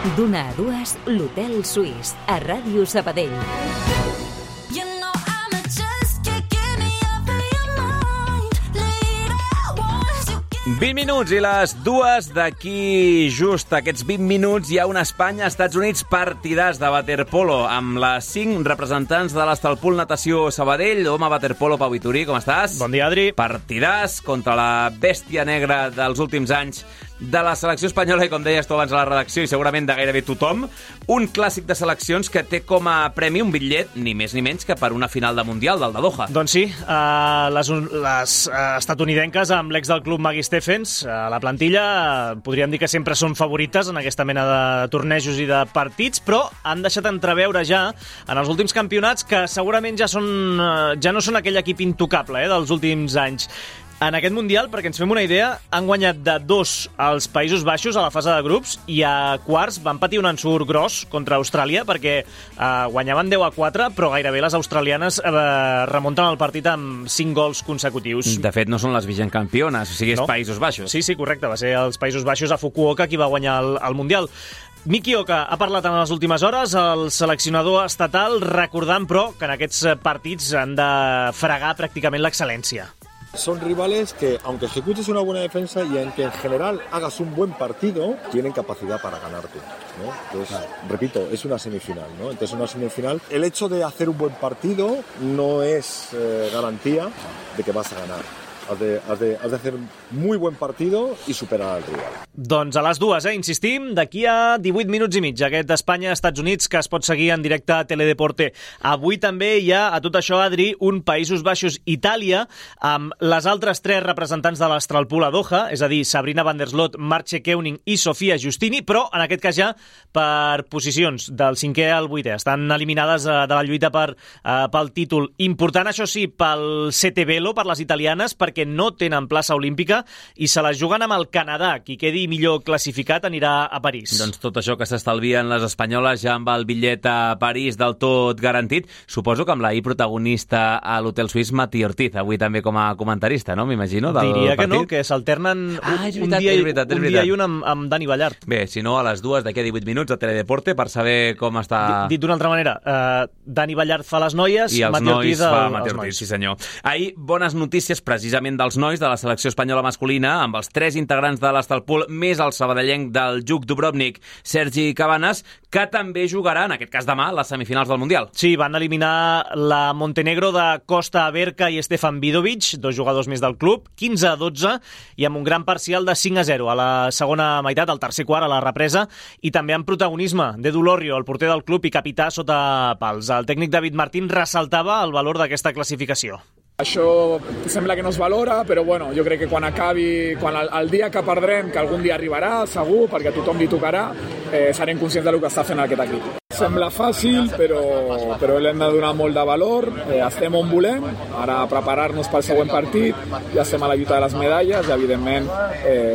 Speaker 2: D'una a dues, l'Hotel Suís, a Ràdio Sabadell.
Speaker 1: 20 minuts i les dues d'aquí just aquests 20 minuts hi ha una Espanya-Estats Units partidàs de waterpolo amb les 5 representants de l'Estalpul Natació Sabadell. Home, waterpolo, Pau Vitorí, com estàs?
Speaker 18: Bon dia, Adri.
Speaker 1: Partidàs contra la bèstia negra dels últims anys de la selecció espanyola i, com deies tu abans a la redacció, i segurament de gairebé tothom, un clàssic de seleccions que té com a premi un bitllet, ni més ni menys que per una final de Mundial del de Doha.
Speaker 18: Doncs sí, uh, les, les uh, estatunidenques amb l'ex del club Magui Stephens, uh, la plantilla, uh, podríem dir que sempre són favorites en aquesta mena de tornejos i de partits, però han deixat entreveure ja en els últims campionats que segurament ja, són, uh, ja no són aquell equip intocable eh, dels últims anys. En aquest Mundial, perquè ens fem una idea, han guanyat de dos als Països Baixos a la fase de grups i a quarts van patir un ensurt gros contra Austràlia perquè eh, guanyaven 10 a 4, però gairebé les australianes eh, remunten el partit amb 5 gols consecutius.
Speaker 1: De fet, no són les vigent campiones, o sigui, és
Speaker 18: No.
Speaker 1: Països Baixos.
Speaker 18: Sí, sí, correcte. Va ser els Països Baixos a Fukuoka qui va guanyar el, el Mundial. Miki Oka ha parlat en les últimes hores, el seleccionador estatal, recordant, però, que en aquests partits han de fregar pràcticament l'excel·lència.
Speaker 19: Son rivales que, aunque ejecutes una buena defensa y aunque en general hagas un buen partido, tienen capacidad para ganarte. ¿no? Entonces, repito, es una semifinal. ¿no? Entonces, una semifinal, el hecho de hacer un buen partido no es eh, garantía de que vas a ganar. Has de, has, de, has de hacer muy buen partido y superar al rival.
Speaker 18: Doncs a les dues, eh? insistim, d'aquí a 18 minuts i mig, aquest Espanya-Estats Units que es pot seguir en directe a Teledeporte. Avui també hi ha, a tot això, Adri, un Països Baixos-Itàlia, amb les altres tres representants de l'Astralpool a Doha, és a dir, Sabrina van der Slot, Marche Keuning i Sofia Justini, però en aquest cas ja per posicions del cinquè al vuitè. Estan eliminades eh, de la lluita per, eh, pel títol. Important, això sí, pel Sete Velo, per les italianes, perquè no tenen plaça olímpica i se la juguen amb el Canadà. Qui quedi millor classificat anirà a París.
Speaker 1: Doncs tot això que s'estalvien les espanyoles ja amb el bitllet a París del tot garantit. Suposo que amb la i protagonista a l'Hotel Suís, Mati Ortiz, avui també com a comentarista, no? M'imagino, del
Speaker 18: Diria que no,
Speaker 1: partit.
Speaker 18: que s'alternen un,
Speaker 1: Ah,
Speaker 18: un dia,
Speaker 1: és veritat, és
Speaker 18: un dia
Speaker 1: veritat.
Speaker 18: i un amb, amb Dani Ballart.
Speaker 1: Bé, si no, a les dues d'aquí a 18 minuts a Teledeporte per saber com està...
Speaker 18: Dit d'una altra manera, eh, Dani Ballart fa les noies,
Speaker 1: I els
Speaker 18: Mati
Speaker 1: nois
Speaker 18: Ortiz
Speaker 1: fa
Speaker 18: el,
Speaker 1: Mati Ortiz, sí senyor. Ahir, bones notícies precisament l'entrenament dels nois de la selecció espanyola masculina amb els tres integrants de l'Estalpol més el sabadellenc del Juc Dubrovnik, Sergi Cabanes, que també jugarà, en aquest cas demà, les semifinals del Mundial.
Speaker 18: Sí, van eliminar la Montenegro de Costa Aberca i Stefan Vidovic, dos jugadors més del club, 15 a 12, i amb un gran parcial de 5 a 0 a la segona meitat, al tercer quart, a la represa, i també amb protagonisme de Dulorio, el porter del club i capità sota pals. El tècnic David Martín ressaltava el valor d'aquesta classificació.
Speaker 20: Això sembla que no es valora, però bueno, jo crec que quan acabi, quan el, el dia que perdrem, que algun dia arribarà, segur, perquè a tothom li tocarà, eh, serem conscients del que està fent aquest equip. Sembla fàcil, però, però l'hem de donar molt de valor, eh, estem on volem, ara preparar-nos pel següent partit, ja estem a la lluita de les medalles i evidentment eh,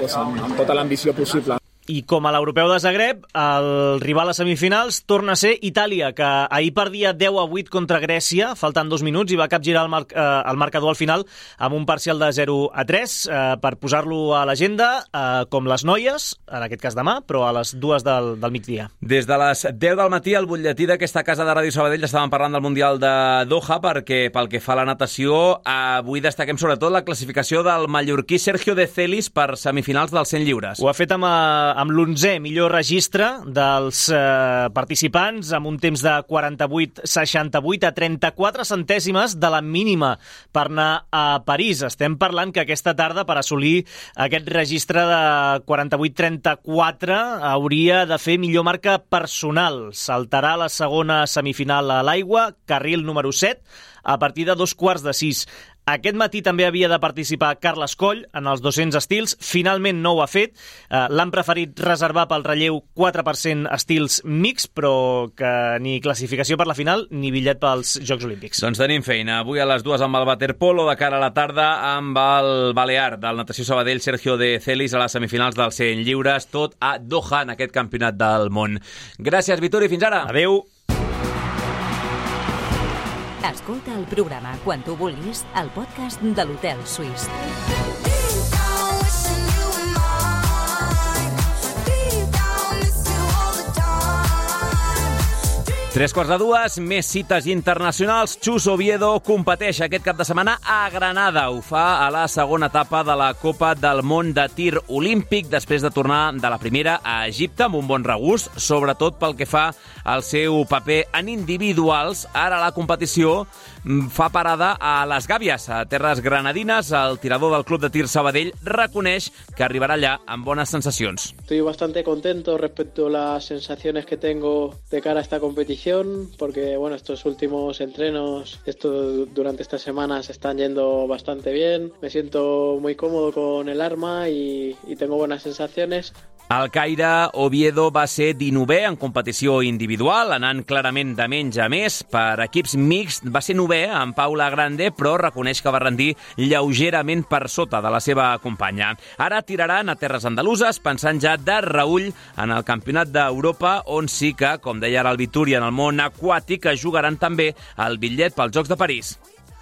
Speaker 20: doncs amb, amb tota l'ambició possible.
Speaker 18: I com a l'europeu de Zagreb, el rival a semifinals torna a ser Itàlia, que ahir perdia 10 a 8 contra Grècia, faltant dos minuts, i va capgirar el, mar eh, el marcador al final amb un parcial de 0 a 3 eh, per posar-lo a l'agenda, eh, com les noies, en aquest cas demà, però a les dues del, del migdia.
Speaker 1: Des de les 10 del matí, al butlletí d'aquesta casa de Ràdio Sabadell estàvem parlant del Mundial de Doha, perquè pel que fa a la natació, avui destaquem sobretot la classificació del mallorquí Sergio de Celis per semifinals dels 100 lliures.
Speaker 18: Ho ha fet amb, eh, amb l'11è millor registre dels eh, participants, amb un temps de 48-68 a 34 centèsimes de la mínima per anar a París. Estem parlant que aquesta tarda, per assolir aquest registre de 48-34, hauria de fer millor marca personal. Saltarà la segona semifinal a l'aigua, carril número 7, a partir de dos quarts de sis. Aquest matí també havia de participar Carles Coll en els 200 estils. Finalment no ho ha fet. Eh, L'han preferit reservar pel relleu 4% estils mix, però que ni classificació per la final ni bitllet pels Jocs Olímpics.
Speaker 1: Doncs tenim feina. Avui a les dues amb el waterpolo, de cara a la tarda amb el Balear del Natació Sabadell, Sergio de Celis, a les semifinals del 100 lliures, tot a Doha, en aquest campionat del món. Gràcies, Vitori, fins ara.
Speaker 18: Adeu.
Speaker 2: Escolta el programa quan tu vulguis al podcast de l'Hotel Suís.
Speaker 1: Tres quarts de dues, més cites internacionals. Chus Oviedo competeix aquest cap de setmana a Granada. Ho fa a la segona etapa de la Copa del Món de Tir Olímpic després de tornar de la primera a Egipte amb un bon regust, sobretot pel que fa al seu paper en individuals. Ara la competició fa parada a les Gàbies, a terres granadines. El tirador del Club de Tir Sabadell reconeix que arribarà allà amb bones sensacions.
Speaker 21: Estoy bastante contento respecto a las sensaciones que tengo de cara a esta competición porque bueno, estos últimos entrenos esto, durante estas semanas están yendo bastante bien. Me siento muy cómodo con el arma y, y tengo buenas sensaciones.
Speaker 1: Al Caire, Oviedo va ser 19è en competició individual, anant clarament de menys a més. Per equips mixt va ser 9è amb Paula Grande, però reconeix que va rendir lleugerament per sota de la seva companya. Ara tiraran a terres andaluses, pensant ja de reull en el Campionat d'Europa, on sí que, com deia ara el Vituri, en el món aquàtic, jugaran també el bitllet pels Jocs de París.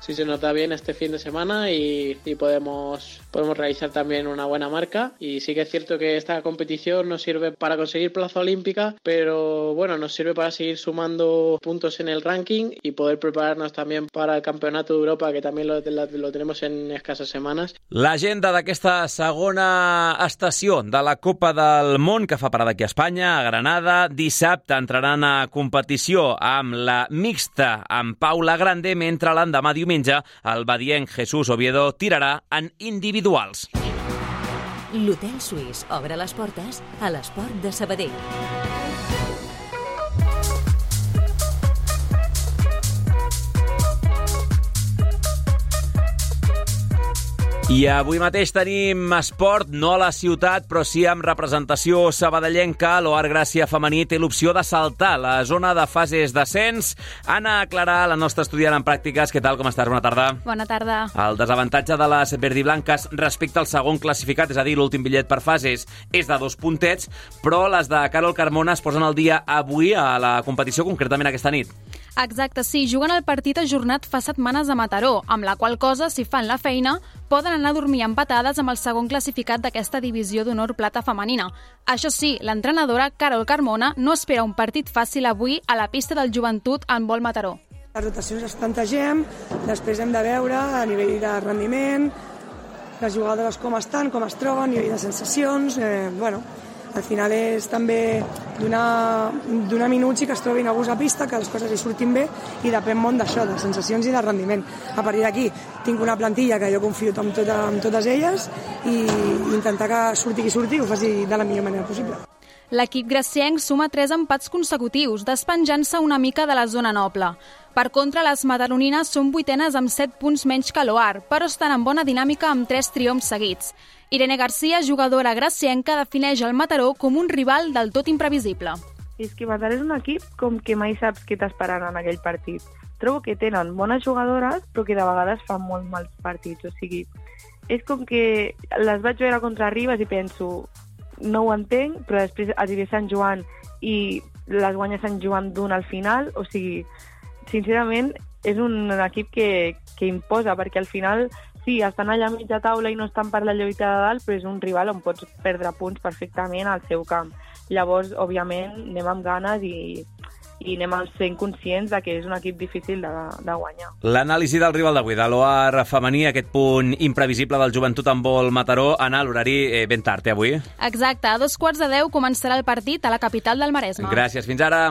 Speaker 21: Si se nos da bien este fin de semana y, y podemos, podemos realizar también una buena marca. Y sí que es cierto que esta competición nos sirve para conseguir plaza olímpica, pero bueno, nos sirve para seguir sumando puntos en el ranking y poder prepararnos también para el Campeonato de Europa, que también lo, lo tenemos en escasas semanas.
Speaker 1: L'agenda d'aquesta segona estació de la Copa del Món que fa parada aquí a Espanya, a Granada. Dissabte entraran a competició amb la mixta amb Paula Grande, mentre l'endemà diumenge el badienc Jesús Oviedo tirarà en individuals.
Speaker 2: L'Hotel Suís obre les portes a l'esport de Sabadell.
Speaker 1: I avui mateix tenim esport, no a la ciutat, però sí amb representació sabadellenca. L'Oar Gràcia femení té l'opció de saltar la zona de fases d'ascens. Anna Clarà, la nostra estudiant en pràctiques, què tal, com estàs? Bona tarda.
Speaker 22: Bona tarda.
Speaker 1: El desavantatge de les verdiblanques respecte al segon classificat, és a dir, l'últim bitllet per fases, és de dos puntets, però les de Carol Carmona es posen al dia avui a la competició, concretament aquesta nit.
Speaker 22: Exacte, sí, juguen el partit ajornat fa setmanes a Mataró, amb la qual cosa, si fan la feina, poden anar a dormir empatades amb el segon classificat d'aquesta divisió d'honor plata femenina. Això sí, l'entrenadora Carol Carmona no espera un partit fàcil avui a la pista del Joventut en vol Mataró.
Speaker 23: Les rotacions les plantegem, després hem de veure a nivell de rendiment, les jugadores com estan, com es troben, a nivell de sensacions, eh, bueno, al final és també donar, donar minuts i que es trobin a gust a pista, que les coses li surtin bé i depèn molt d'això, de sensacions i de rendiment. A partir d'aquí tinc una plantilla que jo confio en, tota, en totes elles i intentar que surti qui surti ho faci de la millor manera possible.
Speaker 22: L'equip gracienc suma tres empats consecutius, despenjant-se una mica de la zona noble. Per contra, les mataronines són vuitenes amb 7 punts menys que l'Oar, però estan en bona dinàmica amb 3 triomfs seguits. Irene Garcia, jugadora gracienca, defineix el Mataró com un rival del tot imprevisible.
Speaker 24: És que Mataró és un equip com que mai saps què t'esperant en aquell partit. Trobo que tenen bones jugadores, però que de vegades fan molt mals partits. O sigui, és com que les vaig veure contra Ribes i penso, no ho entenc, però després ve Sant Joan i les guanya Sant Joan d'un al final, o sigui, sincerament és un equip que, que imposa, perquè al final sí, estan allà a mitja taula i no estan per la lluita de dalt, però és un rival on pots perdre punts perfectament al seu camp. Llavors, òbviament, anem amb ganes i, i anem sent conscients de que és un equip difícil de, de guanyar.
Speaker 1: L'anàlisi del rival d'avui, de l'OAR femení, aquest punt imprevisible del joventut amb vol Mataró, Anna, l'horari eh, ben tard, eh, avui?
Speaker 22: Exacte, a dos quarts de deu començarà el partit a la capital del Maresme.
Speaker 1: Gràcies, fins ara.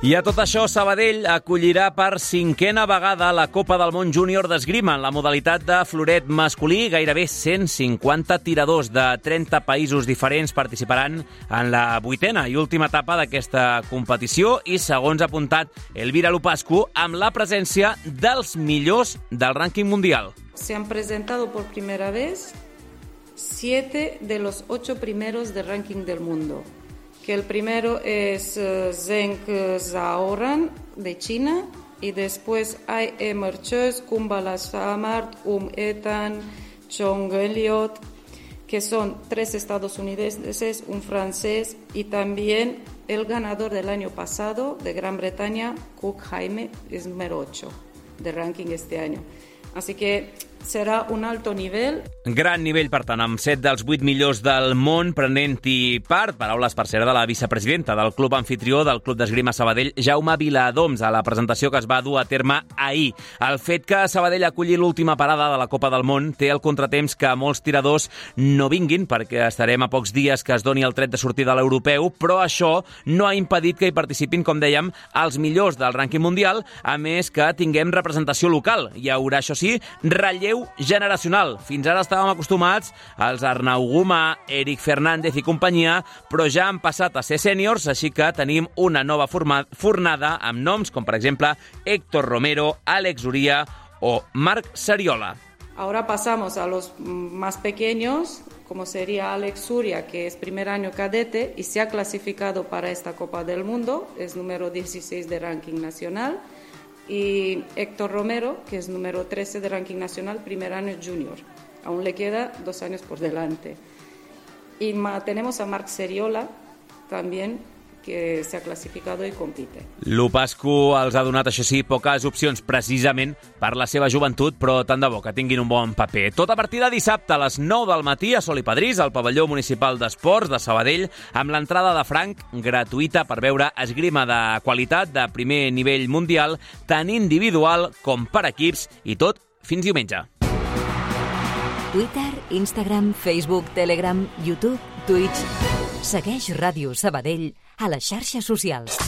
Speaker 1: I a tot això, Sabadell acollirà per cinquena vegada la Copa del Món Júnior d'Esgrima en la modalitat de floret masculí. Gairebé 150 tiradors de 30 països diferents participaran en la vuitena i última etapa d'aquesta competició i, segons ha apuntat Elvira Lupascu, amb la presència dels millors del rànquing mundial.
Speaker 25: Se han presentado por primera vez siete de los ocho primeros del ranking del mundo. Que el primero es uh, Zheng Zaoran de China y después hay Emerches, Kumbala Samart, Um Etan, Chong Elliot, que son tres estadounidenses, un francés y también el ganador del año pasado de Gran Bretaña, Cook Jaime, es número 8 de ranking este año. Así que serà un alto nivell.
Speaker 1: Gran nivell, per tant, amb set dels vuit millors del món prenent-hi part. Paraules, per ser de la vicepresidenta del club anfitrió del Club d'Esgrima Sabadell, Jaume Viladoms, a la presentació que es va dur a terme ahir. El fet que Sabadell aculli l'última parada de la Copa del Món té el contratemps que molts tiradors no vinguin, perquè estarem a pocs dies que es doni el tret de sortida a l'europeu, però això no ha impedit que hi participin, com dèiem, els millors del rànquing mundial, a més que tinguem representació local. Hi haurà, això sí, relleu generacional. Fins ara estàvem acostumats als Arnau Guma, Eric Fernández i companyia, però ja han passat a ser sèniors, així que tenim una nova fornada amb noms com, per exemple, Héctor Romero, Àlex Uria o Marc Sariola.
Speaker 25: Ahora pasamos a los más pequeños, como sería Alex Suria, que es primer año cadete y se ha clasificado para esta Copa del Mundo, es número 16 de ranking nacional. Y Héctor Romero, que es número 13 de ranking nacional, primer año junior. Aún le queda dos años por delante. Y tenemos a Marc Seriola, también que s'ha classificat i compite.
Speaker 1: L'Upascu els ha donat, això sí, poques opcions precisament per la seva joventut, però tant de bo que tinguin un bon paper. Tot a partir de dissabte a les 9 del matí a Sol i Padrís, al pavelló municipal d'esports de Sabadell, amb l'entrada de franc gratuïta per veure esgrima de qualitat de primer nivell mundial, tant individual com per equips, i tot fins diumenge.
Speaker 2: Twitter, Instagram, Facebook, Telegram, YouTube, Twitch... Segueix Ràdio Sabadell a les xarxes socials.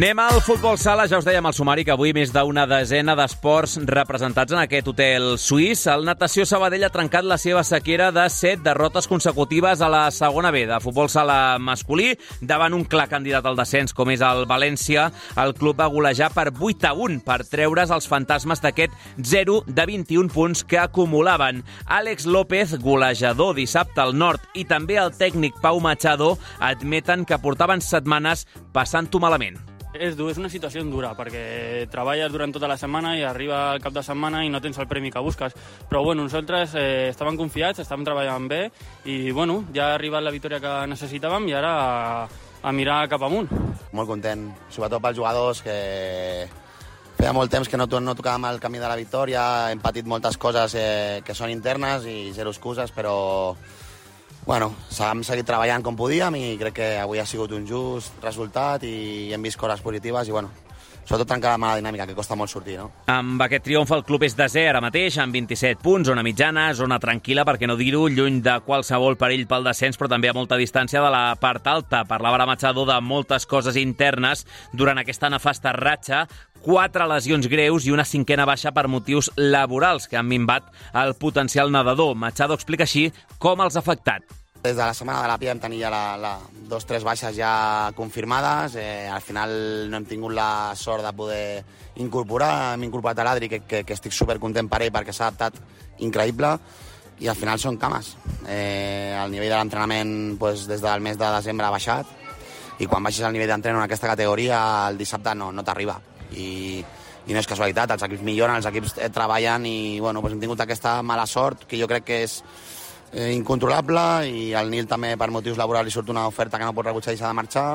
Speaker 1: Anem al futbol sala, ja us dèiem al sumari que avui més d'una desena d'esports representats en aquest hotel suís. El Natació Sabadell ha trencat la seva sequera de set derrotes consecutives a la segona B de futbol sala masculí davant un clar candidat al descens com és el València. El club va golejar per 8 a 1 per treure's els fantasmes d'aquest 0 de 21 punts que acumulaven. Àlex López, golejador dissabte al nord i també el tècnic Pau Machado admeten que portaven setmanes passant-ho malament.
Speaker 26: És dur, és una situació dura, perquè treballes durant tota la setmana i arriba el cap de setmana i no tens el premi que busques. Però bueno, nosaltres eh, estàvem confiats, estàvem treballant bé i bueno, ja ha arribat la victòria que necessitàvem i ara a, a mirar cap amunt.
Speaker 27: Molt content, sobretot pels jugadors que feia molt temps que no, no tocàvem el camí de la victòria, hem patit moltes coses eh, que són internes i zero excuses, però bueno, hem seguit treballant com podíem i crec que avui ha sigut un just resultat i hem vist coses positives i bueno, sobretot trencar la mala dinàmica, que costa molt sortir, no?
Speaker 1: Amb aquest triomf el club és desè ara mateix, amb 27 punts, zona mitjana, zona tranquil·la, perquè no dir-ho, lluny de qualsevol perill pel descens, però també a molta distància de la part alta. Parlava ara Machado de moltes coses internes durant aquesta nefasta ratxa, quatre lesions greus i una cinquena baixa per motius laborals que han minvat el potencial nedador. Machado explica així com els ha afectat.
Speaker 27: Des de la setmana de la PIA hem tenir ja la, la, dos tres baixes ja confirmades. Eh, al final no hem tingut la sort de poder incorporar. Hem incorporat a l'Adri, que, que, que estic supercontent per ell perquè s'ha adaptat increïble i al final són cames. Eh, el nivell de l'entrenament pues, des del mes de desembre ha baixat i quan baixes el nivell d'entrenament en aquesta categoria el dissabte no, no t'arriba. I, i no és casualitat, els equips milloren, els equips eh, treballen i bueno, pues hem tingut aquesta mala sort que jo crec que és eh, incontrolable i al Nil també per motius laborals li surt una oferta que no pot rebutjar i s'ha de marxar.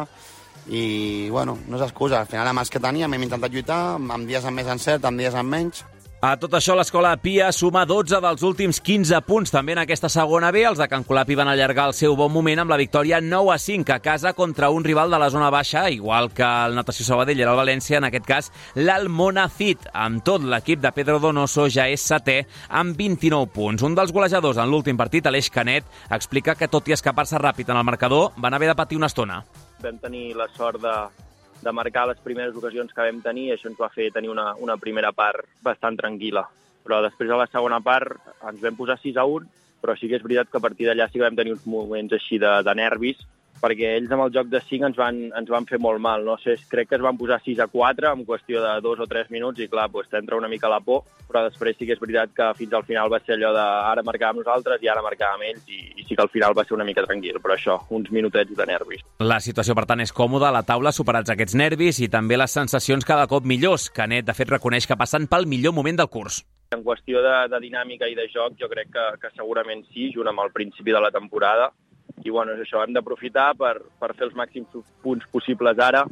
Speaker 27: I bueno, no és excusa, al final amb els que teníem hem intentat lluitar, amb dies amb més encert, amb dies amb menys,
Speaker 1: a tot això, l'escola Pia suma 12 dels últims 15 punts també en aquesta segona B. Els de Can Colapi van allargar el seu bon moment amb la victòria 9 a 5 a casa contra un rival de la zona baixa, igual que el Natació Sabadell era el València, en aquest cas l'Almonacid. Amb tot, l'equip de Pedro Donoso ja és setè amb 29 punts. Un dels golejadors en l'últim partit, Aleix Canet, explica que tot i escapar-se ràpid en el marcador, van haver de patir una estona.
Speaker 28: Vam tenir la sort de, de marcar les primeres ocasions que vam tenir això ens va fer tenir una, una primera part bastant tranquil·la. Però després a la segona part ens vam posar 6 a 1, però sí que és veritat que a partir d'allà sí que vam tenir uns moments així de, de nervis perquè ells amb el joc de 5 ens van, ens van fer molt mal. No sé, crec que es van posar 6 a 4 en qüestió de 2 o 3 minuts i clar, doncs t'entra una mica la por, però després sí que és veritat que fins al final va ser allò de ara marcàvem nosaltres i ara marcàvem ells i, i sí que al final va ser una mica tranquil, però això, uns minutets de nervis.
Speaker 1: La situació, per tant, és còmoda la taula, superats aquests nervis i també les sensacions cada cop millors. Canet, de fet, reconeix que passen pel millor moment del curs.
Speaker 28: En qüestió de, de dinàmica i de joc, jo crec que, que segurament sí, junt amb el principi de la temporada, i bueno, és això, hem d'aprofitar per, per fer els màxims punts possibles ara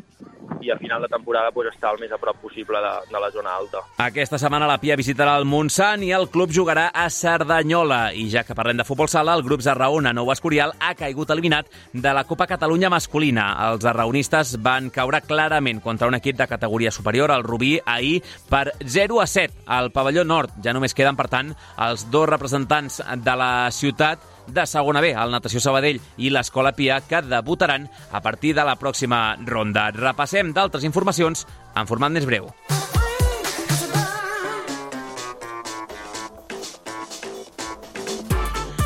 Speaker 28: i a final de temporada pues, estar el més a prop possible de, de la zona alta.
Speaker 1: Aquesta setmana la Pia visitarà el Montsant i el club jugarà a Cerdanyola. I ja que parlem de futbol sala, el grup Zarraona Nou Escorial ha caigut eliminat de la Copa Catalunya masculina. Els zarraonistes van caure clarament contra un equip de categoria superior, el Rubí, ahir per 0 a 7 al pavelló nord. Ja només queden, per tant, els dos representants de la ciutat de segona B, el Natació Sabadell i l'Escola Pia, que debutaran a partir de la pròxima ronda. Repassem d'altres informacions en format més breu.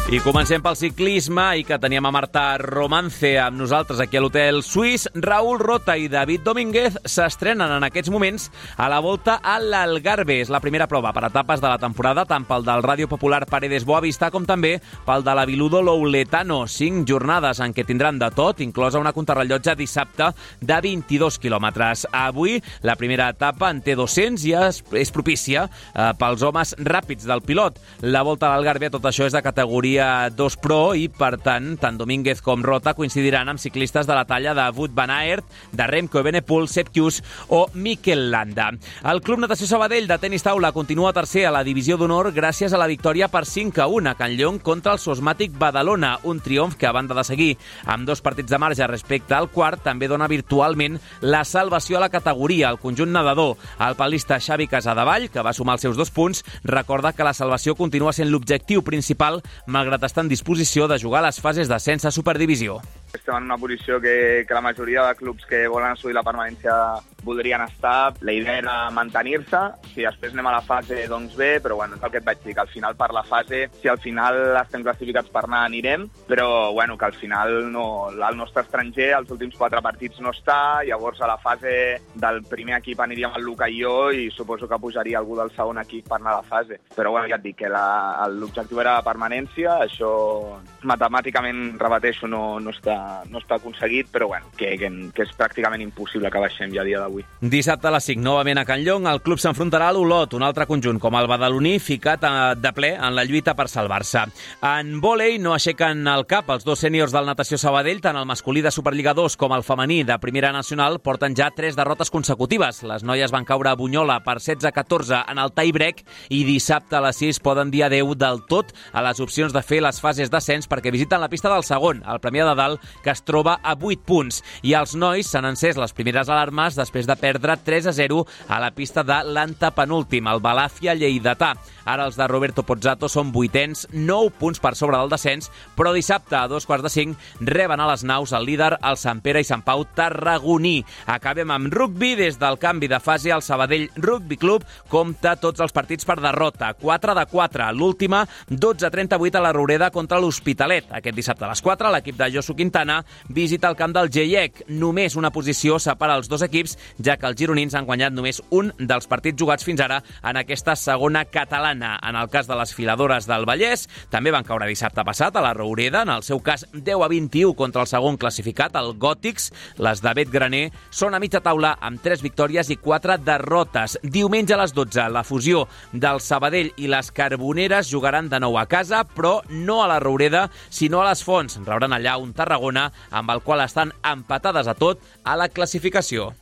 Speaker 1: I comencem pel ciclisme i que teníem a Marta Romance amb nosaltres aquí a l'Hotel Suís. Raül Rota i David Domínguez s'estrenen en aquests moments a la volta a l'Algarve. És la primera prova per etapes de la temporada, tant pel del Ràdio Popular Paredes Boavista com també pel de la Viludo Louletano. Cinc jornades en què tindran de tot, inclosa una contrarrellotge dissabte de 22 quilòmetres. Avui la primera etapa en T200 i és, és propícia eh, pels homes ràpids del pilot. La volta a l'Algarve, tot això és de categoria categoria 2 Pro i, per tant, tant Domínguez com Rota coincidiran amb ciclistes de la talla de Wout van Aert, de Remco Evenepoel, Sepp Kuss o Mikel Landa. El Club Natació Sabadell de tenis taula continua tercer a la divisió d'honor gràcies a la victòria per 5 a 1 a Can Llong contra el Sosmàtic Badalona, un triomf que, a banda de seguir amb dos partits de marge respecte al quart, també dona virtualment la salvació a la categoria. El conjunt nedador, el palista Xavi Casadevall, que va sumar els seus dos punts, recorda que la salvació continua sent l'objectiu principal, malgrat malgrat estar en disposició de jugar les fases d'ascens a Superdivisió.
Speaker 29: Estem en una posició que, que la majoria de clubs que volen assolir la permanència
Speaker 30: voldrien estar. La idea era mantenir-se, si després anem a la fase, doncs bé, però bueno, és el que et vaig dir, que al final per la fase, si al final estem classificats per anar, anirem, però bueno, que al final no, el nostre estranger als últims quatre partits no està, llavors a la fase del primer equip aniríem el Luca i jo i suposo que pujaria algú del segon equip per anar a la fase. Però bueno, ja et dic que l'objectiu era la permanència, això matemàticament, repeteixo, no, no, està, no està aconseguit, però bueno, que, que, que és pràcticament impossible que baixem ja a dia d'avui.
Speaker 1: Dissabte a les 5, novament a Can Llong, el club s'enfrontarà a l'Olot, un altre conjunt com el badaloní, ficat eh, de ple en la lluita per salvar-se. En vòlei no aixequen el cap els dos sèniors del Natació Sabadell, tant el masculí de Superliga 2 com el femení de Primera Nacional, porten ja tres derrotes consecutives. Les noies van caure a Bunyola per 16-14 en el tie-break i dissabte a les 6 poden dir adeu del tot a les opcions de fer les fases d'ascens perquè visiten la pista del segon, el Premià de Dalt, que es troba a 8 punts. I els nois s'han encès les primeres alarmes després de perdre 3 a 0 a la pista de l'antepenúltim, el Balàfia Lleidatà. Ara els de Roberto Pozzato són vuitens, 9 punts per sobre del descens, però dissabte a dos quarts de cinc reben a les naus el líder, el Sant Pere i Sant Pau Tarragoní. Acabem amb rugby. Des del canvi de fase, el Sabadell Rugby Club compta tots els partits per derrota. 4 de 4. L'última, 12-38 a la Roureda contra l'Hospitalet. Aquest dissabte a les 4, l'equip de Josu Quintana visita el camp del GIEC. Només una posició separa els dos equips, ja que els gironins han guanyat només un dels partits jugats fins ara en aquesta segona catalana. En el cas de les filadores del Vallès, també van caure dissabte passat a la Roureda, en el seu cas 10 a 21 contra el segon classificat, el Gòtics. Les de Bet Graner són a mitja taula amb 3 victòries i 4 derrotes. Diumenge a les 12, la fusió del Sabadell i les Carboneres jugaran de nou a casa, però no a la Roureda, sinó a les Fonts. Rebran allà un Tarragona amb el qual estan empatades a tot a la classificació.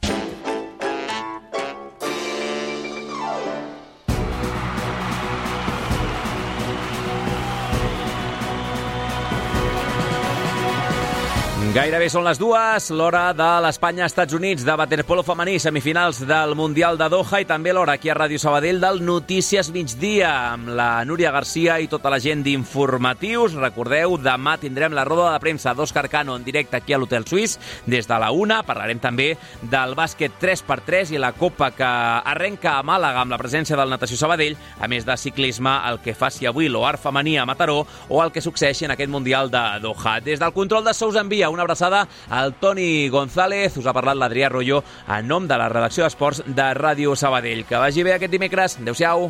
Speaker 1: Gairebé són les dues, l'hora de l'Espanya-Estats Units de waterpolo femení, semifinals del Mundial de Doha i també l'hora aquí a Ràdio Sabadell del Notícies Migdia amb la Núria Garcia i tota la gent d'informatius. Recordeu, demà tindrem la roda de premsa d'Òscar Cano en directe aquí a l'Hotel Suís des de la una. Parlarem també del bàsquet 3x3 i la Copa que arrenca a Màlaga amb la presència del Natació Sabadell, a més de ciclisme, el que faci avui l'OAR femení a Mataró o el que succeeixi en aquest Mundial de Doha. Des del control de Sous envia una abraçada al Toni González. Us ha parlat l'Adrià Rolló en nom de la redacció d'Esports de Ràdio Sabadell. Que vagi bé aquest dimecres. Adéu-siau.